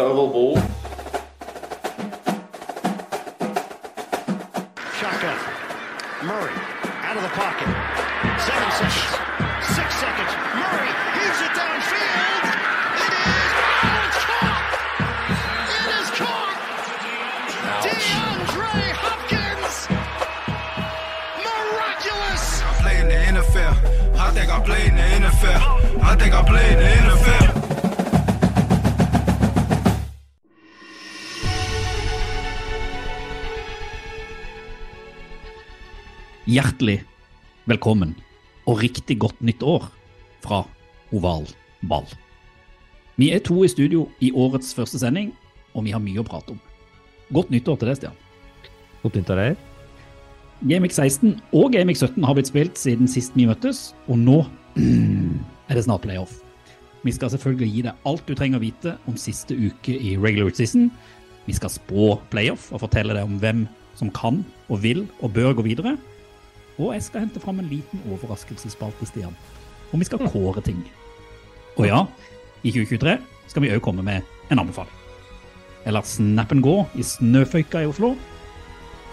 Oval ball. Shotgun. Murray out of the pocket. Seven seconds. Six seconds. Murray heaves it downfield. It is. Oh, it's caught. It is caught. DeAndre Hopkins. Miraculous. I play in the NFL. I think I play in the NFL. I think I play in the NFL. Hjertelig velkommen og riktig godt nytt år fra Oval ball. Vi er to i studio i årets første sending, og vi har mye å prate om. Godt nyttår til deg, Stian. Godt nyttår, Eir. Gamic 16 og Gamic 17 har blitt spilt siden sist vi møttes, og nå er det snart playoff. Vi skal selvfølgelig gi deg alt du trenger å vite om siste uke i regular season. Vi skal spå playoff og fortelle deg om hvem som kan og vil og bør gå videre. Og jeg skal hente fram en liten overraskelsesspalte, Stian. Og vi skal kåre ting. Og ja, i 2023 skal vi òg komme med en anbefaling. Jeg lar snappen gå i snøføyka i Oslo.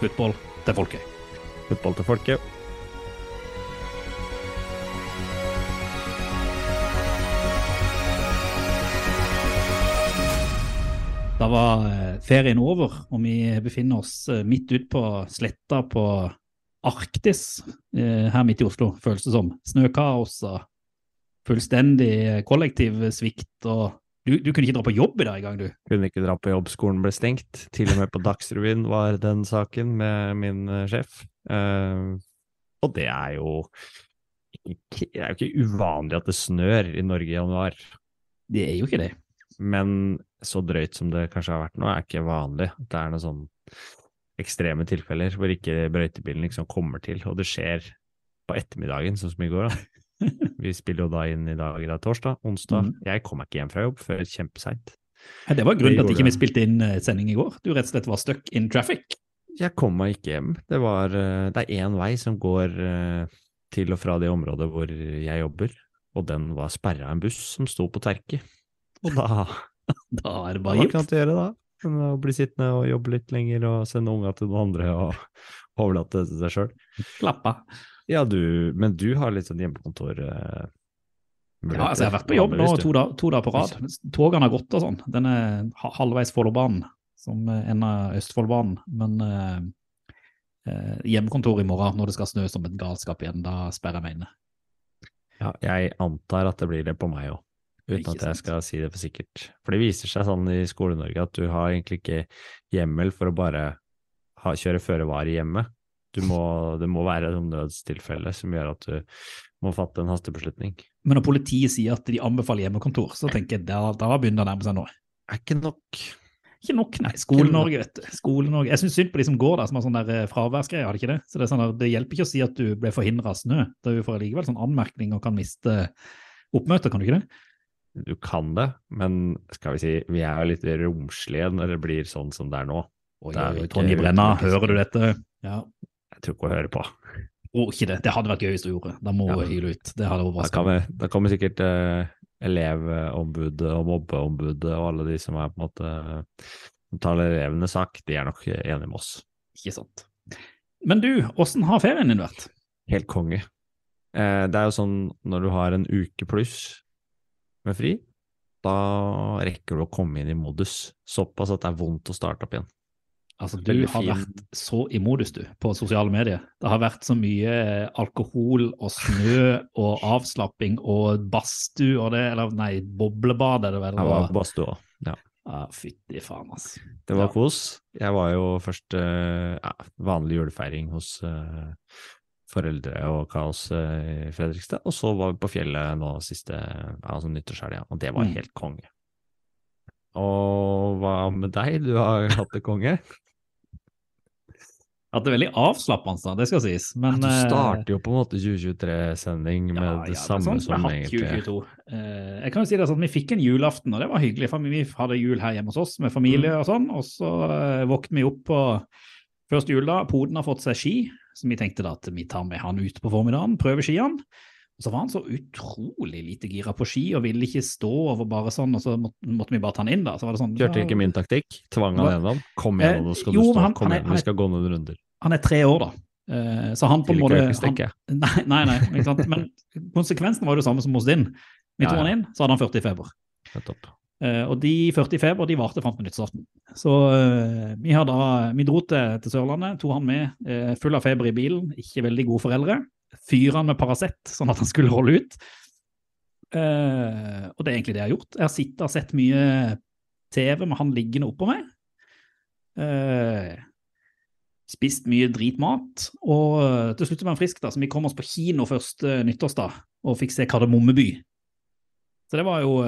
Fotball til folket. Fotball til folket. Da var eh, ferien over, og vi befinner oss eh, midt ute på sletta på Arktis eh, her midt i Oslo, føles det som. Snøkaos og fullstendig kollektivsvikt. og du, du kunne ikke dra på jobb i dag engang, du. Kunne ikke dra på jobb, skolen ble stengt. Til og med på Dagsrevyen var den saken med min eh, sjef. Eh, og det er jo ikke, det er jo ikke uvanlig at det snør i Norge i januar. Det er jo ikke det. Men så drøyt som det kanskje har vært nå, er ikke vanlig. Det er noe sånn ekstreme tilfeller hvor ikke brøytebilen liksom kommer til, og det skjer på ettermiddagen, sånn som i går. da. Vi spiller jo da inn i dag, er torsdag, onsdag. Mm. Jeg kom meg ikke hjem fra jobb før kjempeseint. Ja, Det var grunnen til at ikke vi spilte inn eh, sending i går. Du rett og slett var stuck in traffic. Jeg kom meg ikke hjem. Det, var, eh, det er én vei som går eh, til og fra det området hvor jeg jobber, og den var sperra av en buss som sto på terket. Og da Da er Det bare gitt. Hva kan du gjøre da. Å bli sittende og jobbe litt lenger og sende unga til noen andre og overlate det til seg sjøl. Klappa. Ja, du, men du har litt sånn hjemmekontor eh, Ja, altså Jeg har vært på jobb nå to, to dager på rad. Togene har gått og sånn. Den er halvveis Follobanen, som eh, ender Østfoldbanen. Men eh, eh, hjemmekontor i morgen, når det skal snø som et galskap igjen, da sperrer jeg meg inne. Ja, jeg antar at det blir det på meg òg, uten at jeg skal si det for sikkert. For det viser seg sånn i Skole-Norge at du har egentlig ikke hjemmel for å bare ha, kjøre føre var i hjemmet. Du må, det må være et nødstilfelle som gjør at du må fatte en hastebeslutning. Men når politiet sier at de anbefaler hjemmekontor, så tenker jeg da, da begynner det å nærme seg nå. Er ikke nok. Ikke nok, nei. Skole-Norge, vet du. Skole-Norge. Jeg syns synd på de som går der, som har sånn der eh, fraværsgreie, har de ikke det? Så det, sånn der, det hjelper ikke å si at du ble forhindra av snø. Da får likevel sånn anmerkning og kan miste oppmøtet, kan du ikke det? Du kan det, men skal vi si, vi er jo litt romslige når det blir sånn som det er nå. Oi, oi, Tonje Brenna, er hører du dette? Ja. Jeg tror ikke hun hører på. Å, ikke det. Det hadde vært gøy hvis du gjorde. Da må Ja. hun hyle ut. Det hadde Da, vi, da kommer sikkert uh, elevombudet og mobbeombudet og alle de som er på en måte uh, taler elevenes sak, de er nok enige med oss. Ikke sant. Men du, åssen har ferien din vært? Helt konge. Uh, det er jo sånn når du har en uke pluss med fri, da rekker du å komme inn i modus. Såpass at det er vondt å starte opp igjen. Altså, du har vært så i modus, du, på sosiale medier. Det har vært så mye eh, alkohol og snø og avslapping og badstue og det, eller nei, boblebad er det vel? Jeg var på badstua. Ja. Ja, fytti faen, ass. Det var Ja. kos. Jeg var jo først eh, ja, vanlig julefeiring hos eh, foreldre og kaos eh, i Fredrikstad, og så var vi på fjellet nå siste altså nyttårshelga, og det var Mm. helt konge. Og hva med deg? Du har hatt det konge? At det veldig avslappende, det skal sies. Men du eh, starter jo på en måte 2023-sending med ja, det ja, samme sånn som hatt egentlig 2022. Eh, jeg kan jo si det sånn, Vi fikk en julaften, og det var hyggelig. for Vi hadde jul her hjemme hos oss med familie Mm. og sånn. Og så våknet vi opp på første jul da. Poden har fått seg ski, så vi tenkte da at vi tar med han ut på formiddagen, prøver skiene. Og så var han så utrolig lite gira på ski og ville ikke stå over bare sånn, og så måtte, måtte vi bare ta han inn, da. Så var det sånn Kjørte ikke min taktikk. Tvang han gjennom. Kom igjen, nå skal Eh, jo, du stå. han- Kom igjen, vi skal gå noen runder. Han er tre år, da. Eh, Så han på en måte ikke han. Nei, nei, nei ikke sant? men konsekvensen var jo det samme som hos din. Vi Ja, tok ja. han inn, så hadde han 40 i feber. Nettopp. Eh, og de 40 i feber de varte fram til nyttårsaften. Så eh, vi, da, vi dro til, til Sørlandet, tok han med eh, full av feber i bilen, ikke veldig gode foreldre. Fyrer han med Paracet, sånn at han skulle holde ut. Uh, og det er egentlig det jeg har gjort. Jeg har sittet og sett mye TV med han liggende oppå meg. Uh, spist mye dritmat, og til slutt ble han frisk, da, så vi kom oss på kino første nyttårsdag og fikk se Kardemommeby. Så det var jo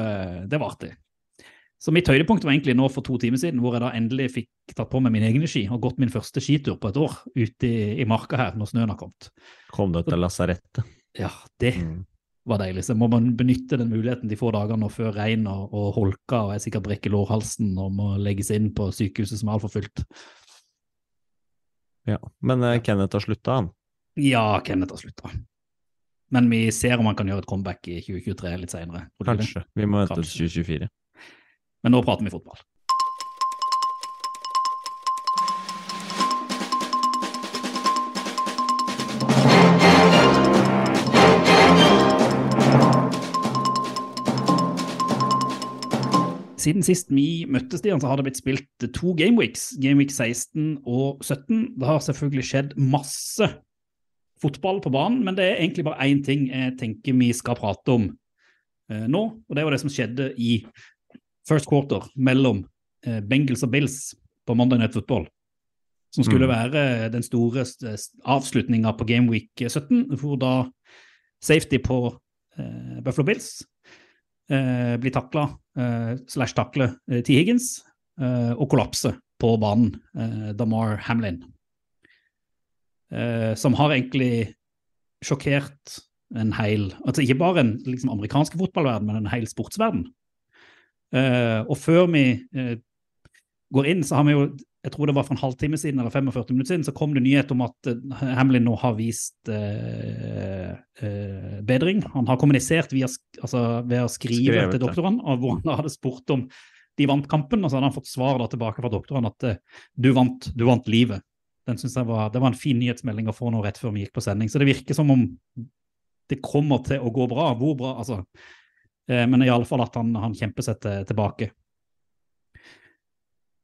det var artig. Så mitt høydepunkt var egentlig nå for to timer siden, hvor jeg da endelig fikk tatt på meg mine egne ski og gått min første skitur på et år ute i, i marka her når snøen har kommet. Kom du til lasarettet? Ja, det Mm. var deilig. Så må man benytte den muligheten de få dagene før regn og, og holka og jeg sikkert brekker lårhalsen og må legges inn på sykehuset som er altfor fullt. Ja. Men eh, Kenneth har slutta, han. Ja, Kenneth har slutta. Men vi ser om han kan gjøre et comeback i 2023 litt seinere. Kanskje. Vi må vente til 2024. Men nå prater vi fotball. Siden sist vi møttes, Stian, så har det blitt spilt to gameweeks. Gameweek 16 og 17. Det har selvfølgelig skjedd masse fotball på banen, men det er egentlig bare én ting jeg tenker vi skal prate om eh, nå. Og det var det som skjedde i first quarter mellom eh, Bengals og Bills på Monday Night Football. Som skulle Mm. være den store avslutninga på Game Week 17, hvor da safety på eh, Buffalo Bills eh, blir takla, eh, slash takle eh, T. Higgins, eh, og kollapser på banen, eh, Damar Hamlin. Eh, som har egentlig sjokkert en hel Altså ikke bare en liksom, amerikansk fotballverden, men en hel sportsverden. Eh, og før vi eh, går inn, så har vi jo jeg tror det var for en halvtime siden eller 45 minutter siden, så kom det nyhet om at eh, Hamlin nå har vist eh, eh, bedring. Han har kommunisert via, altså, ved å skrive Skrevet, til ja. doktorene, og hvor han hadde spurt om de vant kampen, og så hadde han fått svar da tilbake fra doktoren at du vant, du vant livet. Den synes jeg var, Det var en fin nyhetsmelding å få nå rett før vi gikk på sending. Så det virker som om det kommer til å gå bra. Hvor bra, altså. Eh, men i alle fall at han, han kjemper seg tilbake.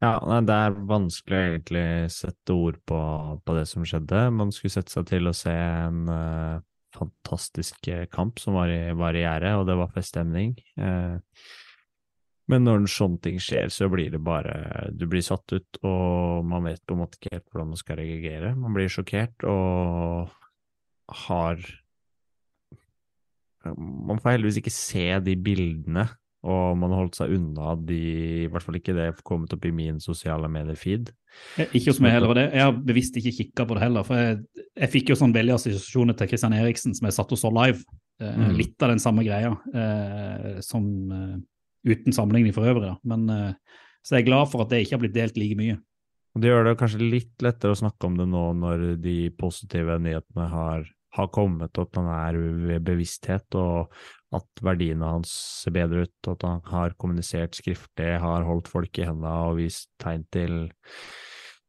Ja, nei, det er vanskelig å egentlig sette ord på, på det som skjedde. Man skulle sette seg til å se en uh, fantastisk eh, kamp som var i, var i gjære, og det var feststemning. Uh, men når sånne ting skjer, så blir det bare Du blir satt ut, og man vet på en måte ikke helt hvordan man skal reagere. Man blir sjokkert og har Man får heldigvis ikke se de bildene og man har holdt seg unna de, i hvert fall ikke det kommet opp i min sosiale medier-feed. Eh, Ikke hos meg heller, og det. Jeg har bevisst ikke kikka på det heller. For jeg, jeg fikk jo sånn veldig assosiasjoner til Christian Eriksen, som jeg satt og så live. Eh, Mm. Litt av den samme greia, eh, som eh, uten sammenligning for øvrig. Da. Men, eh, så jeg er glad for at det ikke har blitt delt like mye. Og Det gjør det kanskje litt lettere å snakke om det nå når de positive nyhetene har, har kommet, opp er ved bevissthet, og at verdiene hans ser bedre ut, og at han har kommunisert skriftlig, har holdt folk i hendene og vist tegn til,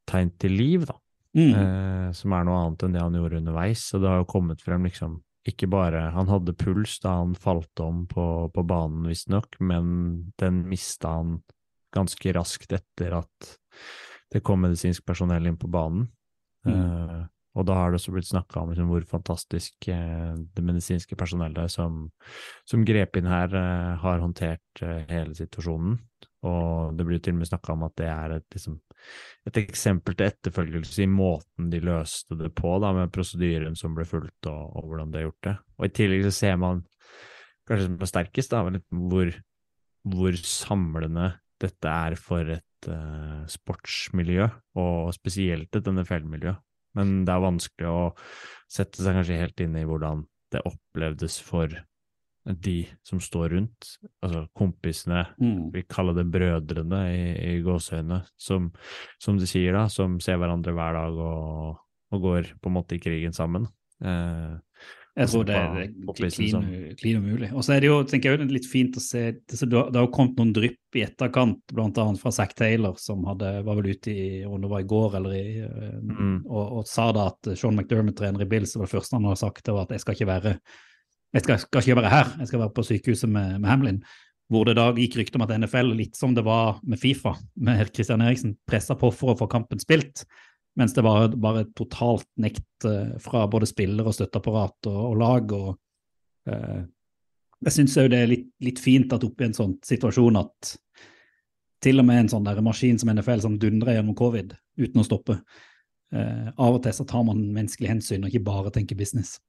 tegn til liv, da. Mm. eh, som er noe annet enn det han gjorde underveis. Så det har jo kommet frem liksom ikke bare Han hadde puls da han falt om på, på banen, visstnok, men den mista han ganske raskt etter at det kom medisinsk personell inn på banen. Mm. Eh, og da har det også blitt snakka om liksom, hvor fantastisk eh, det medisinske personellet som, som grep inn her, eh, har håndtert eh, hele situasjonen. Og det blir til og med snakka om at det er et, liksom, et eksempel til etterfølgelse i måten de løste det på, da, med prosedyren som ble fulgt, og, og hvordan de har gjort det. Og i tillegg så ser man, kanskje som er sterkest, da, hvor, hvor samlende dette er for et eh, sportsmiljø, og spesielt et NFL-miljø. Men det er vanskelig å sette seg kanskje helt inn i hvordan det opplevdes for de som står rundt, altså kompisene, Mm. vi kaller det brødrene i, i gåseøynene, som, som de sier da, som ser hverandre hver dag og, og går på en måte i krigen sammen. Eh, Jeg tror det er klin, klin umulig. Og så er det jo tenker jeg, litt fint å se Det det har kommet noen drypp i etterkant, bl.a. fra Zack Taylor, som hadde, var vel ute i om det var i går eller i eh, Mm. og, og sa da at Sean McDermott, trener i Bills, var det første han hadde sagt, det var at jeg skal ikke være jeg skal, skal ikke være her, jeg skal være på sykehuset med, med Hamlin. Hvor det da gikk rykter om at NFL, litt som det var med Fifa, med Christian Eriksen, pressa på for å få kampen spilt. Mens det var bare et totalt nekt eh, fra både spiller og støtteapparat og, og lag. og eh, Jeg syns òg det er litt, litt fint at oppi en sånn situasjon at til og med en sånn der maskin som NFL som dundrer gjennom covid uten å stoppe, eh, av og til så tar man menneskelig hensyn og ikke bare tenker business.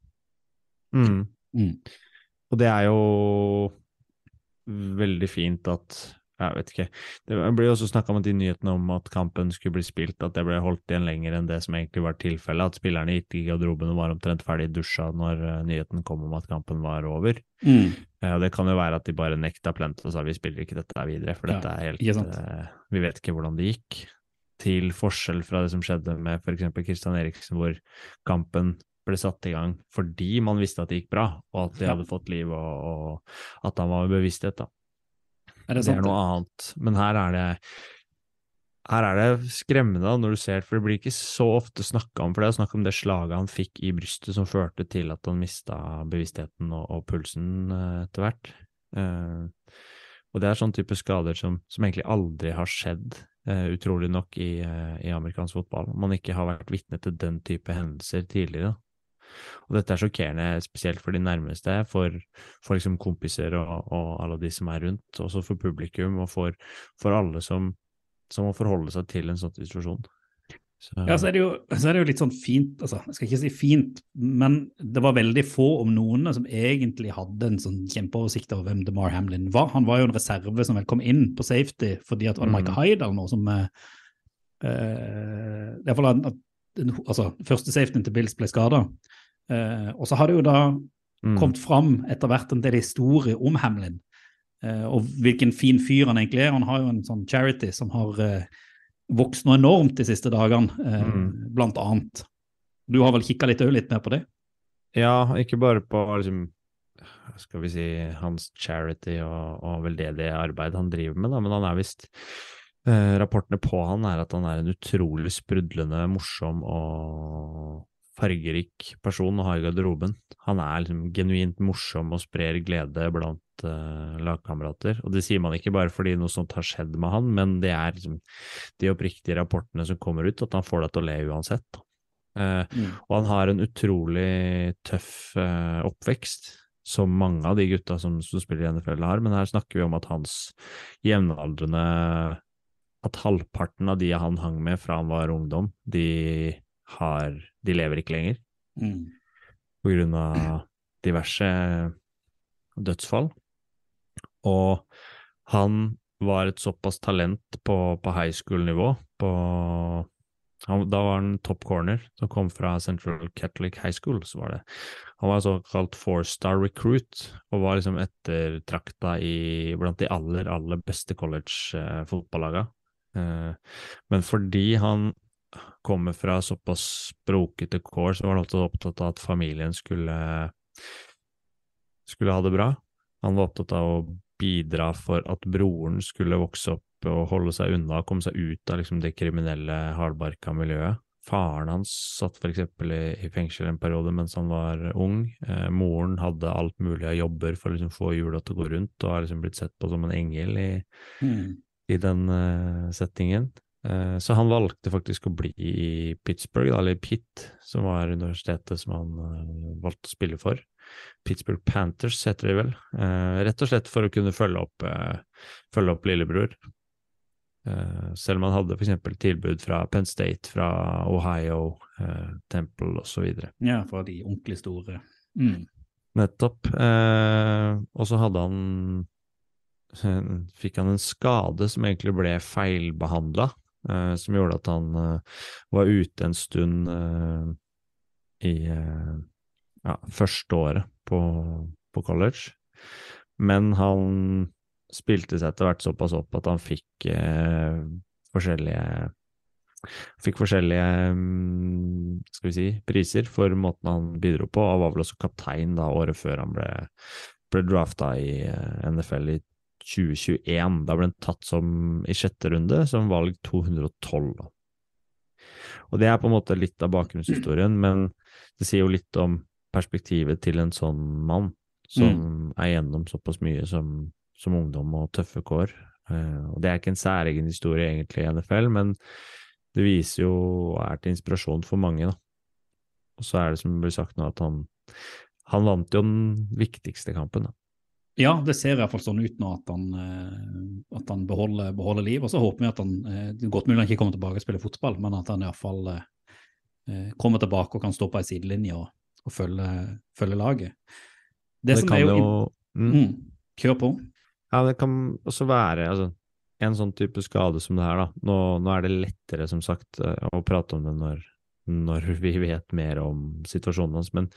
Mm. Mm. Og det er jo veldig fint at Jeg vet ikke. Det ble også snakka om at de nyhetene om at kampen skulle bli spilt, at det ble holdt igjen lenger enn det som egentlig var tilfellet. At spillerne gikk i garderoben og var omtrent ferdig dusja når eh, nyheten kom om at kampen var over. Mm. Eh, det kan jo være at de bare nekta plent og sa vi spiller ikke dette videre, for Ja, dette er helt eh, Vi vet ikke hvordan det gikk. Til forskjell fra det som skjedde med f.eks. Kristian Eriksen, hvor kampen ble satt i gang fordi man visste at det gikk bra, og at de Ja. hadde fått liv, og, og at han var med bevissthet. da. Er det Det er noe annet. Men her er det her er det skremmende når du ser, for det blir ikke så ofte snakka om, for det er snakk om det slaget han fikk i brystet som førte til at han mista bevisstheten og, og pulsen eh, etter hvert. Eh, og det er sånn type skader som, som egentlig aldri har skjedd, eh, utrolig nok, i, eh, i amerikansk fotball. Om Man ikke har vært vitne til den type hendelser tidligere. Og dette er sjokkerende, spesielt for de nærmeste, for, for liksom kompiser og, og alle de som er rundt, også for publikum og for, for alle som, som må forholde seg til en sånn situasjon. Så, Ja, så er, det jo, så er det jo litt sånn fint, altså, jeg skal ikke si fint, men det var veldig få om noen som egentlig hadde en sånn kjempeoversikt over hvem DeMar Hamlin var. Han var jo en reserve som vel kom inn på safety fordi at det var Mm. Michael Hyde eller noe som eh, eh, i hvert at, altså, første safetyen til Bills ble skada. Eh, og så har det jo da mm, kommet fram etter hvert en del historier om Hamlin. eh, og hvilken fin fyr han egentlig er. Han har jo en sånn charity som har eh, vokst noe enormt de siste dagene, eh, Mm. blant annet. Du har vel kikka litt, litt mer på det? Ja, ikke bare på liksom skal vi si hans charity og, og veldedig arbeid han driver med, da, men han er visst eh, Rapportene på han er at han er en utrolig sprudlende, morsom og fargerik person å ha i garderoben. Han er liksom genuint morsom og sprer glede blant uh, lagkamerater. Og det sier man ikke bare fordi noe sånt har skjedd med han, men det er liksom de oppriktige rapportene som kommer ut, at han får deg til å le uansett. Uh, mm. og han har en utrolig tøff uh, oppvekst, som mange av de gutta som, som spiller i NFL har, men her snakker vi om at hans jevnaldrende At halvparten av de han hang med fra han var ungdom, de har De lever ikke lenger Mm. på grunn av diverse dødsfall. Og han var et såpass talent på, på high school-nivå. På, han, da var han top corner, som kom fra Central Catholic High School. så var det. Han var såkalt four-star recruit, og var liksom ettertrakta i, blant de aller, aller beste college-fotballaga. Eh, men fordi han kommer fra såpass brokete kår, så var han opptatt av at familien skulle, skulle ha det bra. Han var opptatt av å bidra for at broren skulle vokse opp og holde seg unna, komme seg ut av liksom det kriminelle, hardbarka miljøet. Faren hans satt for eksempel i, i fengsel en periode mens han var ung. Eh, moren hadde alt mulig av jobber for å liksom få hjula til å gå rundt, og har liksom blitt sett på som en engel i, Mm. i den eh, settingen. Eh, så han valgte faktisk å bli i Pittsburgh, eller Pitt, som var universitetet som han eh, valgte å spille for. Pittsburgh Panthers heter de vel. Eh, rett og slett for å kunne følge opp, følge opp lillebror. Selv om han hadde f.eks. tilbud fra Penn State, fra Ohio, Temple osv. Ja, fra de ordentlig store. Mm. Nettopp. Og så hadde han Fikk han en skade som egentlig ble feilbehandla, eh, som gjorde at han eh, var ute en stund eh, i eh, ja, første året på, på college. Men han spilte seg etter hvert såpass opp at han fikk eh, forskjellige Fikk forskjellige mm, skal vi si, priser for måten han bidro på, og var vel også kaptein da året før han ble, ble drafta i eh, NFL i 2021. Da ble han tatt som i sjette runde, som valg 212. Og det er på en måte litt av bakgrunnshistorien, men det sier jo litt om perspektivet til en sånn mann som er gjennom såpass mye som, som ungdom og tøffe kår. Eh, og det er ikke en særegen historie egentlig i NFL, men det viser jo er til inspirasjon for mange, da. Og så er det som blir sagt nå, at han, han vant jo den viktigste kampen, da. Ja, det ser i hvert fall sånn ut nå at han, eh, at han beholder, beholder liv. Og så håper vi at han eh, Godt mulig han ikke kommer tilbake og spiller fotball, men at han iallfall eh, kommer tilbake og kan stå på ei sidelinje og, og følge, følge, laget. Det, det som er jo, jo mm, mm, Kjør på. Ja, det kan også være altså, en sånn type skade som det her, da. Nå, nå, er det lettere, som sagt, eh, å prate om det når, når vi vet mer om situasjonen hans, men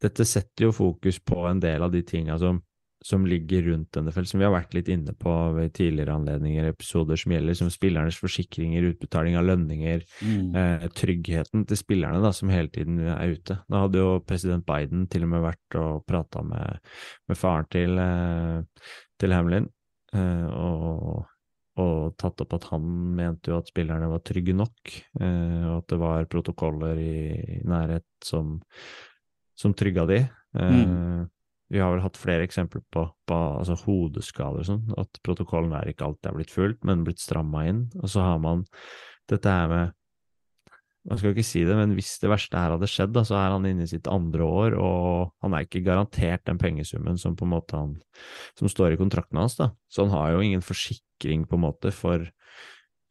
dette setter jo fokus på en del av de tinga som, som ligger rundt NFL, som vi har vært litt inne på ved tidligere anledninger, episoder som gjelder som spillernes forsikringer, utbetaling av lønninger, mm. eh, tryggheten til spillerne da, som hele tiden er ute. Da hadde jo president Biden til og med vært og prata med, med, faren til, eh, til Hamlin, eh, og, og, tatt opp at han mente jo at spillerne var trygge nok, eh, og at det var protokoller i, i nærhet som, som trygga de. Eh, mm. Vi har vel hatt flere eksempler på, på altså hodeskader og sånn, at protokollen er ikke alltid er blitt fulgt, men blitt stramma inn. Og så har man dette her med man skal ikke si det, men hvis det verste her hadde skjedd, da, så er han inne i sitt andre år, og han er ikke garantert den pengesummen som på en måte han, som står i kontrakten hans. da. Så han har jo ingen forsikring på en måte for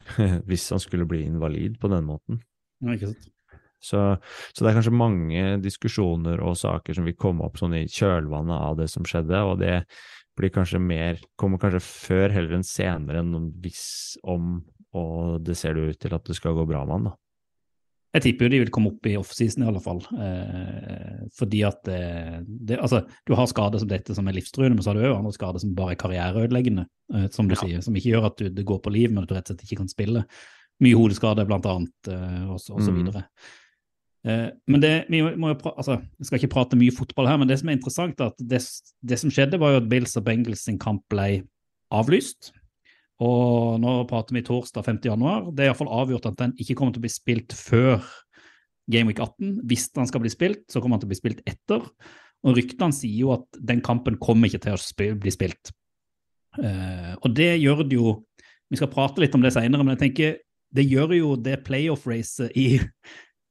hvis han skulle bli invalid på den måten. Ja, ikke sant. Så, så, det er kanskje mange diskusjoner og saker som vil komme opp sånn i kjølvannet av det som skjedde, og det blir kanskje mer, kommer kanskje før heller enn senere enn hvis om, og det ser det ut til at det skal gå bra med han, da. Jeg tipper jo de vil komme opp i offseason i alle fall. Eh, fordi at det, det, Altså, du har skader som dette som er livstruende, men så har du òg andre skader som bare er karriereødeleggende, eh, som du ja. sier. Som ikke gjør at du, det går på liv, men at du rett og slett ikke kan spille. Mye hodeskade, blant annet, eh, og, og så mm. videre. Eh, men det, vi må jo altså, Jeg skal ikke prate mye fotball her, men det som er interessant, er at det, det som skjedde, var jo at Bills og Bengals sin kamp ble avlyst. Og nå prater vi torsdag 5. januar. Det er iallfall avgjort at den ikke kommer til å bli spilt før Game Week 18. Hvis den skal bli spilt, så kommer den til å bli spilt etter. Og ryktene sier jo at den kampen kommer ikke til å bli spilt. Uh, og det gjør det jo Vi skal prate litt om det senere, men jeg tenker det gjør jo det playoff-racet i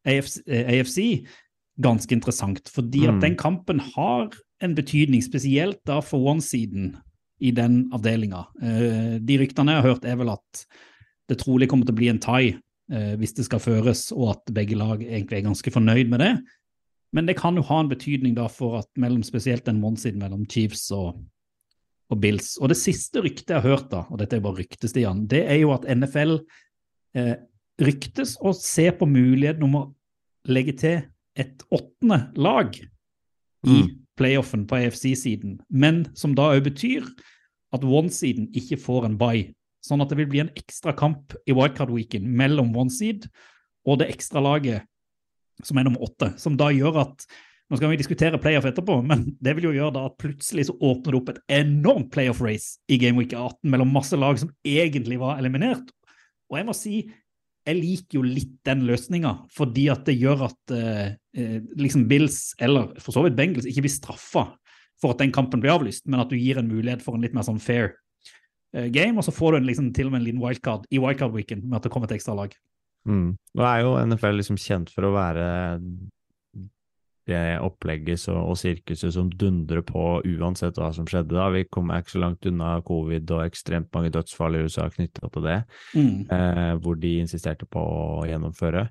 AFC, AFC, ganske interessant. Fordi at mm. den kampen har en betydning, spesielt da for one-siden i den avdelinga. Eh, de ryktene jeg har hørt, er vel at det trolig kommer til å bli en tie eh, hvis det skal føres, og at begge lag egentlig er ganske fornøyd med det. Men det kan jo ha en betydning da for at mellom spesielt den one-siden mellom Chiefs og, og, Bills. Og det siste ryktet jeg har hørt, da, og dette er bare ryktet, Stian, det er jo at NFL eh, ryktes å se på mulighet å legge til et åttende lag i mm playoffen på AFC-siden, men som da òg betyr at one-siden ikke får en bye. Sånn at det vil bli en ekstra kamp i wildcard-weeken mellom one-seed og det ekstra laget som er nummer åtte. Som da gjør at Nå skal vi diskutere playoff etterpå, men det vil jo gjøre da at plutselig så åpner det opp et enormt playoff-race i Game Week 18 mellom masse lag som egentlig var eliminert. Og jeg må si, jeg liker jo litt den løsninga, fordi at det gjør at eh, eh, liksom Bills, eller for så vidt Bengals, ikke blir straffa for at den kampen blir avlyst, men at du gir en mulighet for en litt mer sånn fair eh, game, og så får du en, liksom, til og med en liten wildcard i wildcard-weekend med at det kommer et ekstra lag. Mm. Nå er jo NFL liksom kjent for å være det opplegget så, og sirkuset som dundrer på uansett hva som skjedde. da. Vi kommer ikke så langt unna covid og ekstremt mange dødsfall i USA knytta til det, mm. eh, hvor de insisterte på å gjennomføre.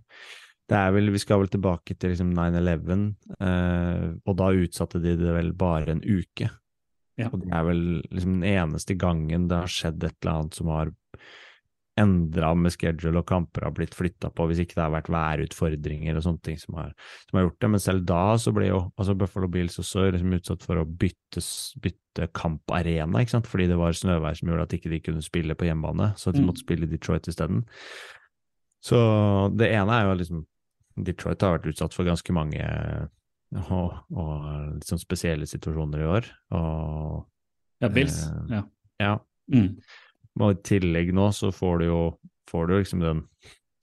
Det er vel, Vi skal vel tilbake til liksom 9-11, eh, og da utsatte de det vel bare en uke. Ja. Og Det er vel liksom den eneste gangen det har skjedd et eller annet som har endra med schedule og kamper har blitt flytta på, hvis ikke det har vært værutfordringer og sånne ting som har, som har gjort det. Men selv da så ble jo altså Buffalo Bills også liksom utsatt for å bytte, bytte kamparena, ikke sant? fordi det var snøvær som gjorde at ikke de kunne spille på hjemmebane, så de mm. måtte spille i Detroit isteden. Så det ene er jo liksom Detroit har vært utsatt for ganske mange og, og litt sånn spesielle situasjoner i år. Og Ja, Bills. Eh, Ja. ja, Mm. Og i tillegg nå så får du jo får du liksom den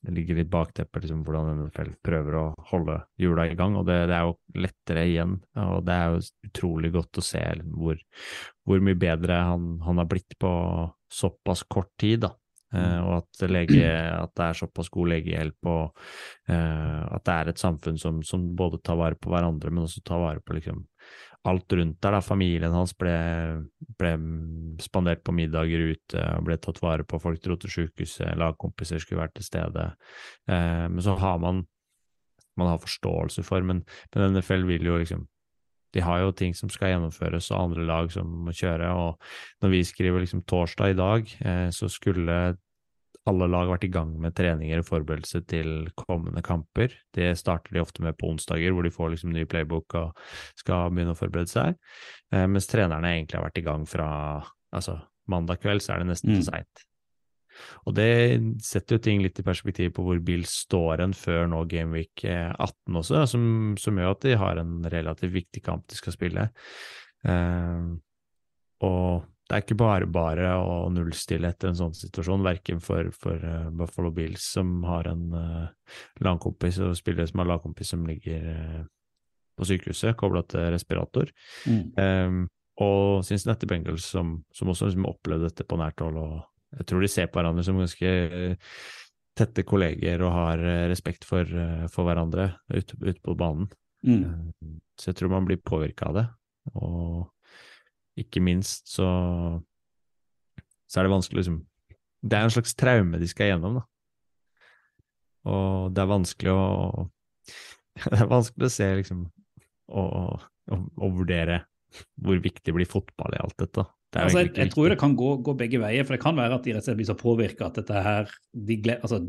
Det ligger litt bakteppet liksom hvordan NFL prøver å holde hjula i gang, og det, det er jo lettere igjen. Og det er jo utrolig godt å se hvor, hvor mye bedre han, han har blitt på såpass kort tid, da. Eh, og at, lege, at det er såpass god legehjelp, og eh, at det er et samfunn som, som både tar vare på hverandre, men også tar vare på liksom alt rundt der. da, Familien hans ble, ble spandert på middager ute, og ble tatt vare på, folk dro til sykehuset, lagkompiser skulle vært til stede. Eh, men så har man man har forståelse for, men, men NFL vil jo liksom de har jo ting som skal gjennomføres, og andre lag som må kjøre. og Når vi skriver liksom torsdag i dag, eh, så skulle alle lag vært i gang med treninger og forberedelse til kommende kamper. Det starter de ofte med på onsdager, hvor de får liksom ny playbook og skal begynne å forberede seg. Eh, mens trenerne egentlig har vært i gang fra altså mandag kveld, så er det nesten Mm. for seint. Og det setter jo ting litt i perspektiv på hvor Bill står en før nå Gameweek 18 også, som, som gjør at de har en relativt viktig kamp de skal spille. Eh, og det er ikke bare bare å nullstille etter en sånn situasjon, verken for, for eh, Buffalo Bills, som har en uh, lagkompis og spillere som har lagkompis som ligger uh, på sykehuset, kobla til respirator, Mm. um, og Cincinnati Bengals, som, som også liksom opplevde dette på nært hold. og Jeg tror de ser på hverandre som ganske uh, tette kolleger og har respekt for, for hverandre ute, ute på banen. Mm. Eh, Så jeg tror man blir påvirka av det. Og ikke minst så, så er det vanskelig liksom Det er en slags traume de skal gjennom, da. Og det er vanskelig å Det er vanskelig å se, liksom, og, og, og vurdere hvor viktig blir fotball i alt dette. Det Altså, jeg, jeg tror det kan gå, gå begge veier, for det kan være at de rett og slett blir så påvirka at dette her de altså,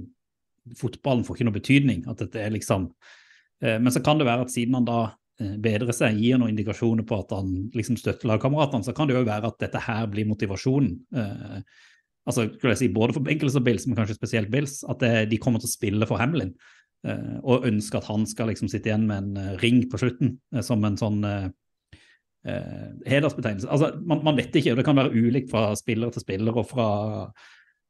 Fotballen får ikke noe betydning. at dette er liksom, eh, Men så kan det være at siden han da eh, bedrer seg, gir noen indikasjoner på at han liksom støtter lagkameratene, så kan det jo være at dette her blir motivasjonen. Eh, altså, skulle jeg si, Både for Benkels og Bills, men kanskje spesielt Bills, at det, de kommer til å spille for Hamlin. eh, og ønsker at han skal liksom sitte igjen med en ring på slutten, som en sånn eh, hedersbetegnelse. Altså, man, man vet ikke, og det kan være ulikt fra spiller til spiller og fra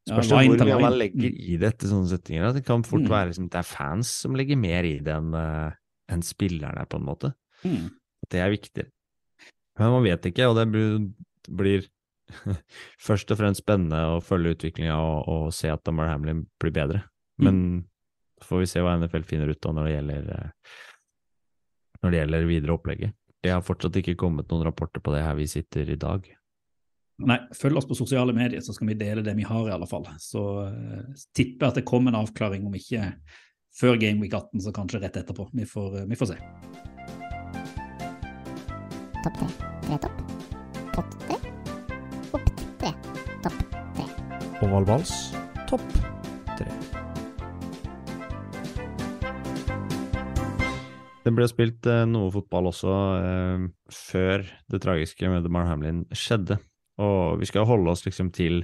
ja, Spørs hvor mye man legger i det etter sånne settinger. Det kan fort Mm. være liksom, det er fans som legger mer i det enn eh, enn spillerne, på en måte. Mm. Det er viktig. Men man vet ikke, og det blir, blir først og fremst spennende å følge utviklinga og, og se at Damar Hamlin blir bedre. Mm. Men så får vi se hva NFL finner ut av når det gjelder eh, når det gjelder videre opplegget. Det har fortsatt ikke kommet noen rapporter på det her vi sitter i dag. Nei, følg oss på sosiale medier, så skal vi dele det vi har, i alle fall. Så uh, tipper at det kommer en avklaring, om ikke før Game Week 18, så kanskje rett etterpå. Vi får, eh, vi får se. Topp tre. Tre topp. Pott tre. Opp tre. Topp tre. Ovalvals topp tre. Det ble spilt eh, noe fotball også eh, før det tragiske med DeMar Hamlin skjedde. Og vi skal holde oss liksom til,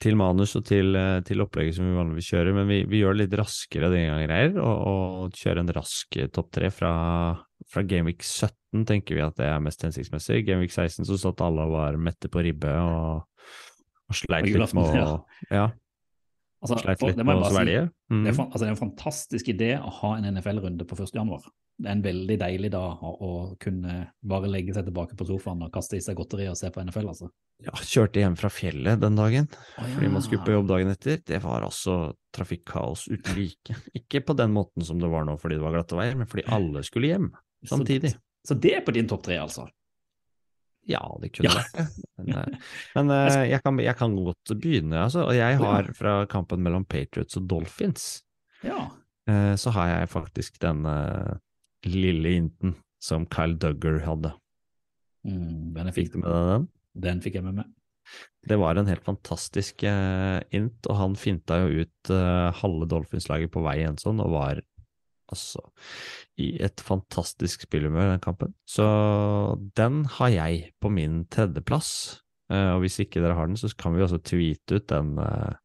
til manus og til, eh, til opplegget som vi vanligvis kjører, men vi, vi gjør det litt raskere denne gangen, greier, og, og kjører en rask eh, topp tre fra, fra Gameweek 17, tenker vi at det er mest hensiktsmessig. Gameweek 16 så satt alle og var mette på ribbe og, og sleit litt med å ja, Altså, sleit litt med å svelge. Mm. Det er, altså, det er en fantastisk idé å ha en NFL-runde på 1. januar. Det er en veldig deilig dag å, kunne bare legge seg tilbake på sofaen og kaste i seg godteri og se på NFL, altså. Ja, kjørte hjem fra fjellet den dagen Å, fordi man skulle på jobb dagen etter. Det var altså trafikkaos uten like. Ikke på den måten som det var nå fordi det var glatte veier, men fordi alle skulle hjem Så- samtidig. Så det er på din topp tre, altså? Ja, det kunne Ja. det. Men, eh, men eh, jeg, kan, jeg kan godt begynne, altså. Og jeg har fra kampen mellom Patriots og Dolphins, Ja. eh, så har jeg faktisk den lille inten som Kyle Duggar hadde. Mm, den, fikk, du med deg den? den fikk jeg med meg. Det var en helt fantastisk uh, int, og han finta jo ut uh, halve Dolphins-laget på vei i en sånn, og var altså i et fantastisk spillhumør den kampen. Så den har jeg på min tredjeplass. Eh, og hvis ikke dere har den, så kan vi også tweete ut den, eh,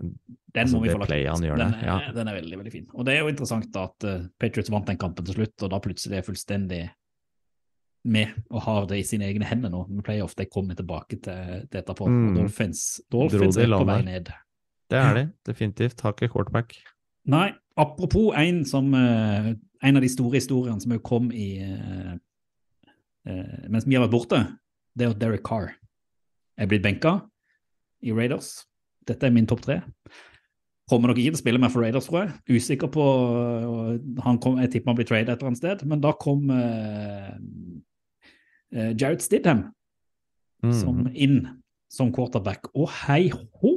Den Altså, må vi få lagt ut. den, ja. den er veldig, veldig fin. Og det er jo interessant da at eh, Patriots vant den kampen til slutt, og da plutselig er fullstendig med og har det i sine egne hender nå med playoff. De kommer tilbake til det etterpå. Mm. Dolphins, Dolphins er på vei ned. Det er de, definitivt. Har ikke quarterback. Nei, apropos en som eh, En av de store historiene som kom i eh, eh, Mens vi har vært borte, det er at Derek Carr er blitt benka i Raiders. Dette er min topp tre. Kommer nok ikke til å spille mer for Raiders, tror jeg. Usikker på han kom, Jeg tipper han blir tradet et eller annet sted. Men da kom eh, Jared Stidham Mm. som inn som quarterback. Og hei hå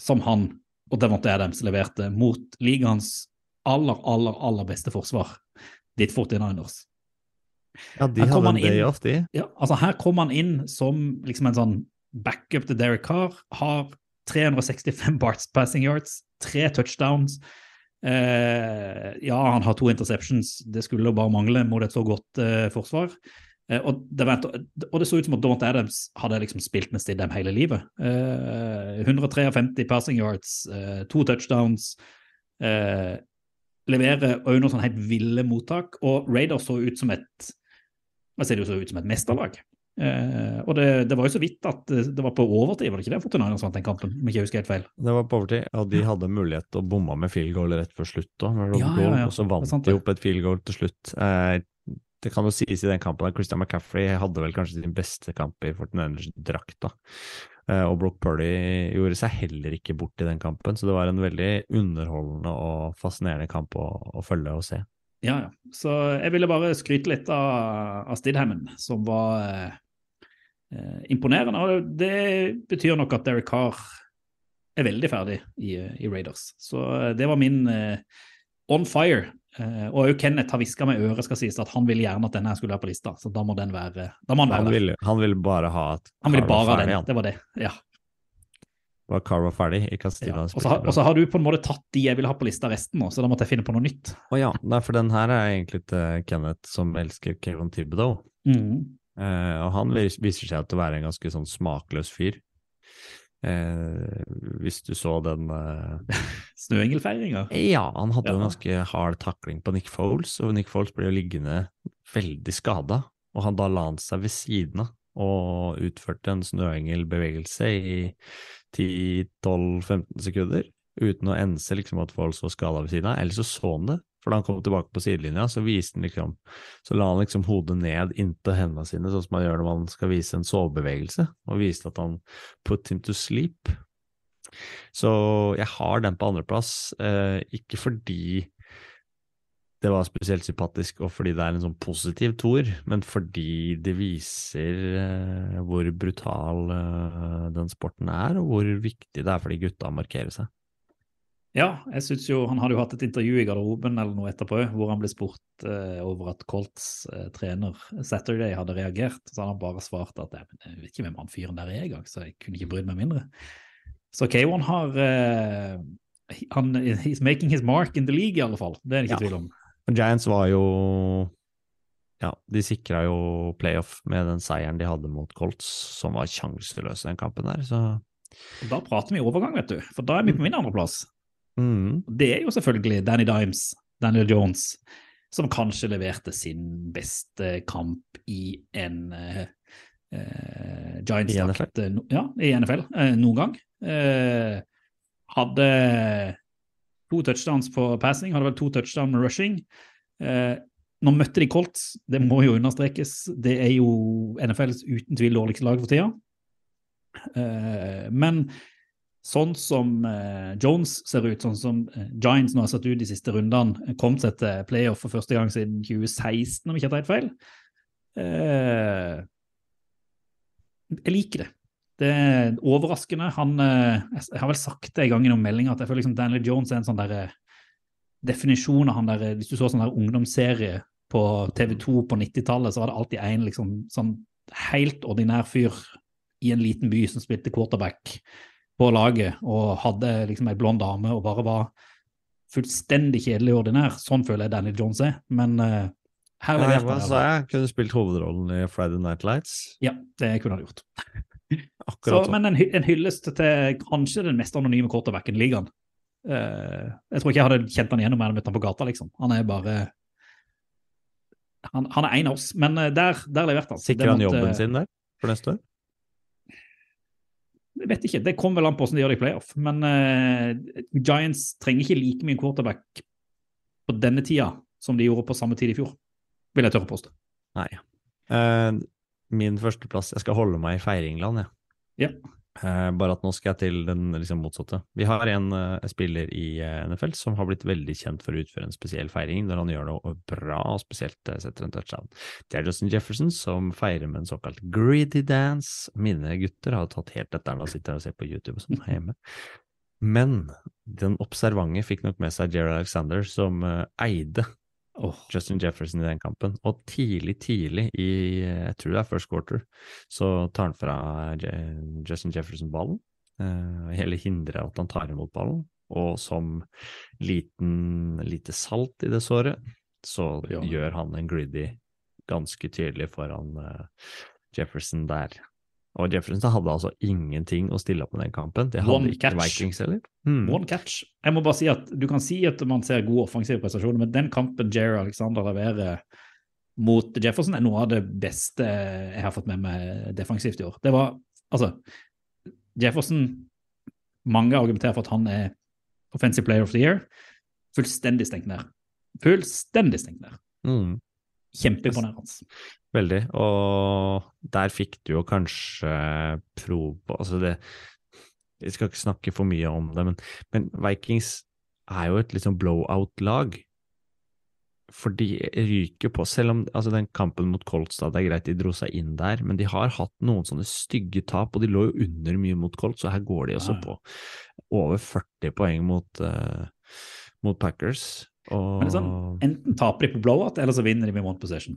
som han og Devonte Adams leverte mot ligaens aller, aller, aller beste forsvar, ditt 49ers. Ja, de hadde en day off, de. Ja, altså Her kom han inn som liksom en sånn backup til Derek Carr. Har 365 Barts passing yards, tre touchdowns. Eh, ja, han har to interceptions, det skulle bare mangle mot et så godt eh, forsvar. Eh, og, det og det så ut som at Daunt Adams hadde liksom spilt med Stidham hele livet. Eh, 153 passing yards, eh, to touchdowns. Eh, leverer òg noen sånn helt ville mottak. Og Raiders så ut som et hva ser det jo så ut som et mesterlag. Eh, og det, det var jo så vidt at det, var på overtid, var det ikke det? Fortinanders vant den kampen, om jeg ikke husker helt feil. Det var på overtid, og de hadde mulighet til å bomme med field goal rett før slutt òg, Ja, ja, ja. og så vant de opp et field goal til slutt. Eh, det kan jo sies i den kampen at Christian McCaffrey hadde vel kanskje sin beste kamp i Fortinanders-drakta. da. og Brook Purdy gjorde seg heller ikke bort i den kampen, så det var en veldig underholdende og fascinerende kamp å, å følge og se. Ja, ja. Så jeg ville bare skryte litt av, av Stidhammen, som var eh, eh, imponerende. Og det betyr nok at Derek Carr er veldig ferdig i, i Raiders. Så eh, det var min eh, on fire. Eh, og Kenneth har hviska med øret skal sies at han ville gjerne at denne skulle være på lista, så da må den være, da må han være Han ville, han ville bare ha at Han ville bare ha den. han. Det var det. Ja. Var var ferdig, ikke at ja. Og så har, du på en måte tatt de jeg ville ha på lista resten nå, så da måtte jeg finne på noe nytt. Å ja, nei, for den her er egentlig til Kenneth som elsker Kevin Thibodeau. Mm. Uh, og han viser seg til å være en ganske sånn smakløs fyr. Eh, hvis du så den eh, Snøengelfeiringa. Ja, han hadde jo en ganske hard takling på Nick Foles, og Nick Foles ble jo liggende veldig skada. Og han da la han seg ved siden av og utførte en snøengelbevegelse i 10-12-15 sekunder uten å ense liksom at Foles var skada ved siden av. Eller så så han det, for da han kom tilbake på sidelinja, så liksom Så la han liksom hodet ned inntil hendene sine, sånn som man gjør når man skal vise en sovebevegelse, og viste at han put him to sleep. Så jeg har den på andreplass, eh, ikke fordi det var spesielt sympatisk, og fordi det er en sånn positiv toer, men fordi det viser eh, hvor brutal eh, den sporten er, og hvor viktig det er for de gutta å markere seg. Ja, jeg synes jo han hadde jo hatt et intervju i garderoben eller noe etterpå, hvor han ble spurt eh, over at Colts eh, trener Saturday hadde reagert. Så hadde han bare svart at jeg, jeg vet ikke hvem han fyren der er engang, så jeg kunne ikke brydd meg mindre. Så K1 har eh, han, He's making his mark in the league, i alle fall. Det er det ikke Ja. tvil om. Giants var jo Ja, de sikra jo playoff med den seieren de hadde mot Colts, som var sjanseløs den kampen der, så Og Da prater vi overgang, vet du. For da er vi på min andreplass. Mm. Det er jo selvfølgelig Danny Dimes, Daniel Jones, som kanskje leverte sin beste kamp i en uh, uh, Giants-drakt eh, ja, i NFL uh, noen gang. Eh, hadde to touchdowns på passing, hadde vel to touchdowns med rushing. Eh, nå møtte de Colts, det må jo understrekes. Det er jo NFLs uten tvil dårligste lag for tida. Eh, men sånn som eh, Jones ser ut, sånn som eh, Giants nå har sett ut de siste rundene, kom seg til playoff for første gang siden 2016, om jeg ikke har tatt feil. Eh, jeg liker det. Det er overraskende. Han, eh, jeg har vel sagt det en gang i noen meldinger at jeg føler liksom Daniel Jones er en sånn der definisjon av han der Hvis du så sånn der ungdomsserie på TV2 på 90-tallet, så var det alltid en liksom sånn helt ordinær fyr i en liten by som spilte quarterback på laget og hadde liksom ei blond dame og bare var fullstendig kjedelig og ordinær. Sånn føler jeg Daniel Jones er. Men uh, her leverte hva sa jeg? Kunne spilt hovedrollen i Friday Night Lights. Ja, det kunne han gjort. Akkurat sånn. men en, en hyllest til kanskje den mest anonyme quarterbacken i ligaen. Uh, jeg tror ikke jeg hadde kjent han igjen om jeg hadde møtt han på gata, liksom. Han er bare Han, han er en av oss, men eh, der, der leverte han. Sikrer han jobben sin der for neste år? Jeg vet ikke, det kommer vel an på hvordan de gjør det i playoff. Men uh, Giants trenger ikke like mye quarterback på denne tida som de gjorde på samme tid i fjor, vil jeg tørre påstå. Nei. Uh, min førsteplass Jeg skal holde meg i feiringland, jeg. Ja. Eh, bare at nå skal jeg til den liksom motsatte. Vi har en eh, spiller i eh, NFL som har blitt veldig kjent for å utføre en spesiell feiring når han gjør noe bra, og spesielt eh, setter en touchdown. Det er Justin Jefferson som feirer med en såkalt greedy dance. Mine gutter har tatt helt etter når de sitter og ser på YouTube og sånn hjemme. Men den observante fikk nok med seg Jerry Alexander, som eide Åh, Justin Jefferson i den kampen. Og tidlig, tidlig i jeg tror det er first quarter, så tar han fra Justin Jefferson ballen. Uh, hele hindrer at han tar imot ballen. Og som liten, lite salt i det såret, så Ja. gjør han en griddy ganske tydelig foran eh, Jefferson der. Og Jefferson hadde altså ingenting å stille opp med den kampen. Det hadde One ikke catch. Vikings heller. Hmm. One catch. Jeg må bare si at Du kan si at man ser gode offensive prestasjoner, men den kampen Jerry Alexander leverer mot Jefferson, er noe av det beste jeg har fått med meg defensivt i år. Det var altså Jefferson Mange argumenterer for at han er offensive player of the year. Fullstendig stengt ned. Fullstendig stengt ned. Hmm. Kjempeimponerende. Veldig, og der fikk du jo kanskje prov på Altså, det Jeg skal ikke snakke for mye om det, men, men Vikings er jo et liksom blowout-lag. For de ryker på, selv om altså den kampen mot da, det er greit de dro seg inn der, men de har hatt noen sånne stygge tap, og de lå jo under mye mot Colts, så her går de også på over 40 poeng mot, uh, mot Packers. Og Men sånn, Enten taper de på blowout, eller så vinner de med one possession.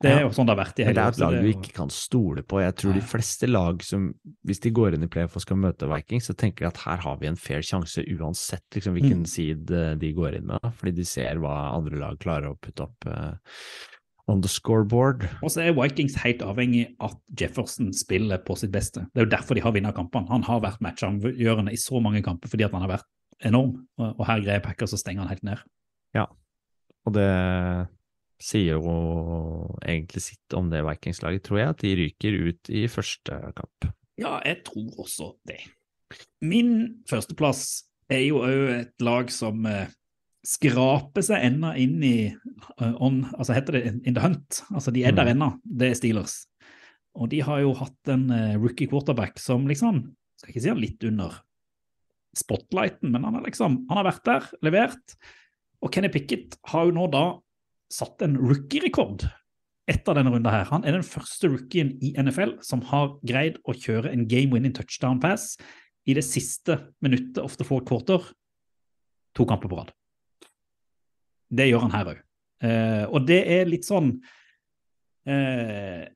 Det er jo sånn det har vært i Men det er et lag du ikke kan stole på. Jeg tror de fleste lag som, hvis de går inn i playoff og skal møte Vikings, så tenker de at her har vi en fair sjanse uansett liksom, hvilken Mm. side eh, de går inn med. Fordi de ser hva andre lag klarer å putte opp uh, on the scoreboard. Og så er Vikings helt avhengig av at Jefferson spiller på sitt beste. Det er jo derfor de har vunnet kampene. Han har vært matchavgjørende i så mange kamper fordi at han har vært enorm. Og her greier Packers å stenge han helt ned. Og det sier jo egentlig sitt om det Vikings-laget, tror jeg, at de ryker ut i første kamp. Ja, jeg tror også det. Min førsteplass er jo òg et lag som eh, skraper seg ennå inn i eh, on, altså heter det in the hunt. Altså de er der ennå. Det er Steelers. Og de har jo hatt en eh, rookie quarterback som liksom Skal ikke si han litt under spotlighten, men han, er liksom, han har vært der, levert. Og Kenny Pickett har jo nå da satt en rookie-rekord etter denne runden her. Han er den første rookien i NFL som har greid å kjøre en game-winning touchdown pass i det siste minuttet of the fourth quarter to kamper på rad. Det gjør han her òg. Eh, og det er litt sånn eh,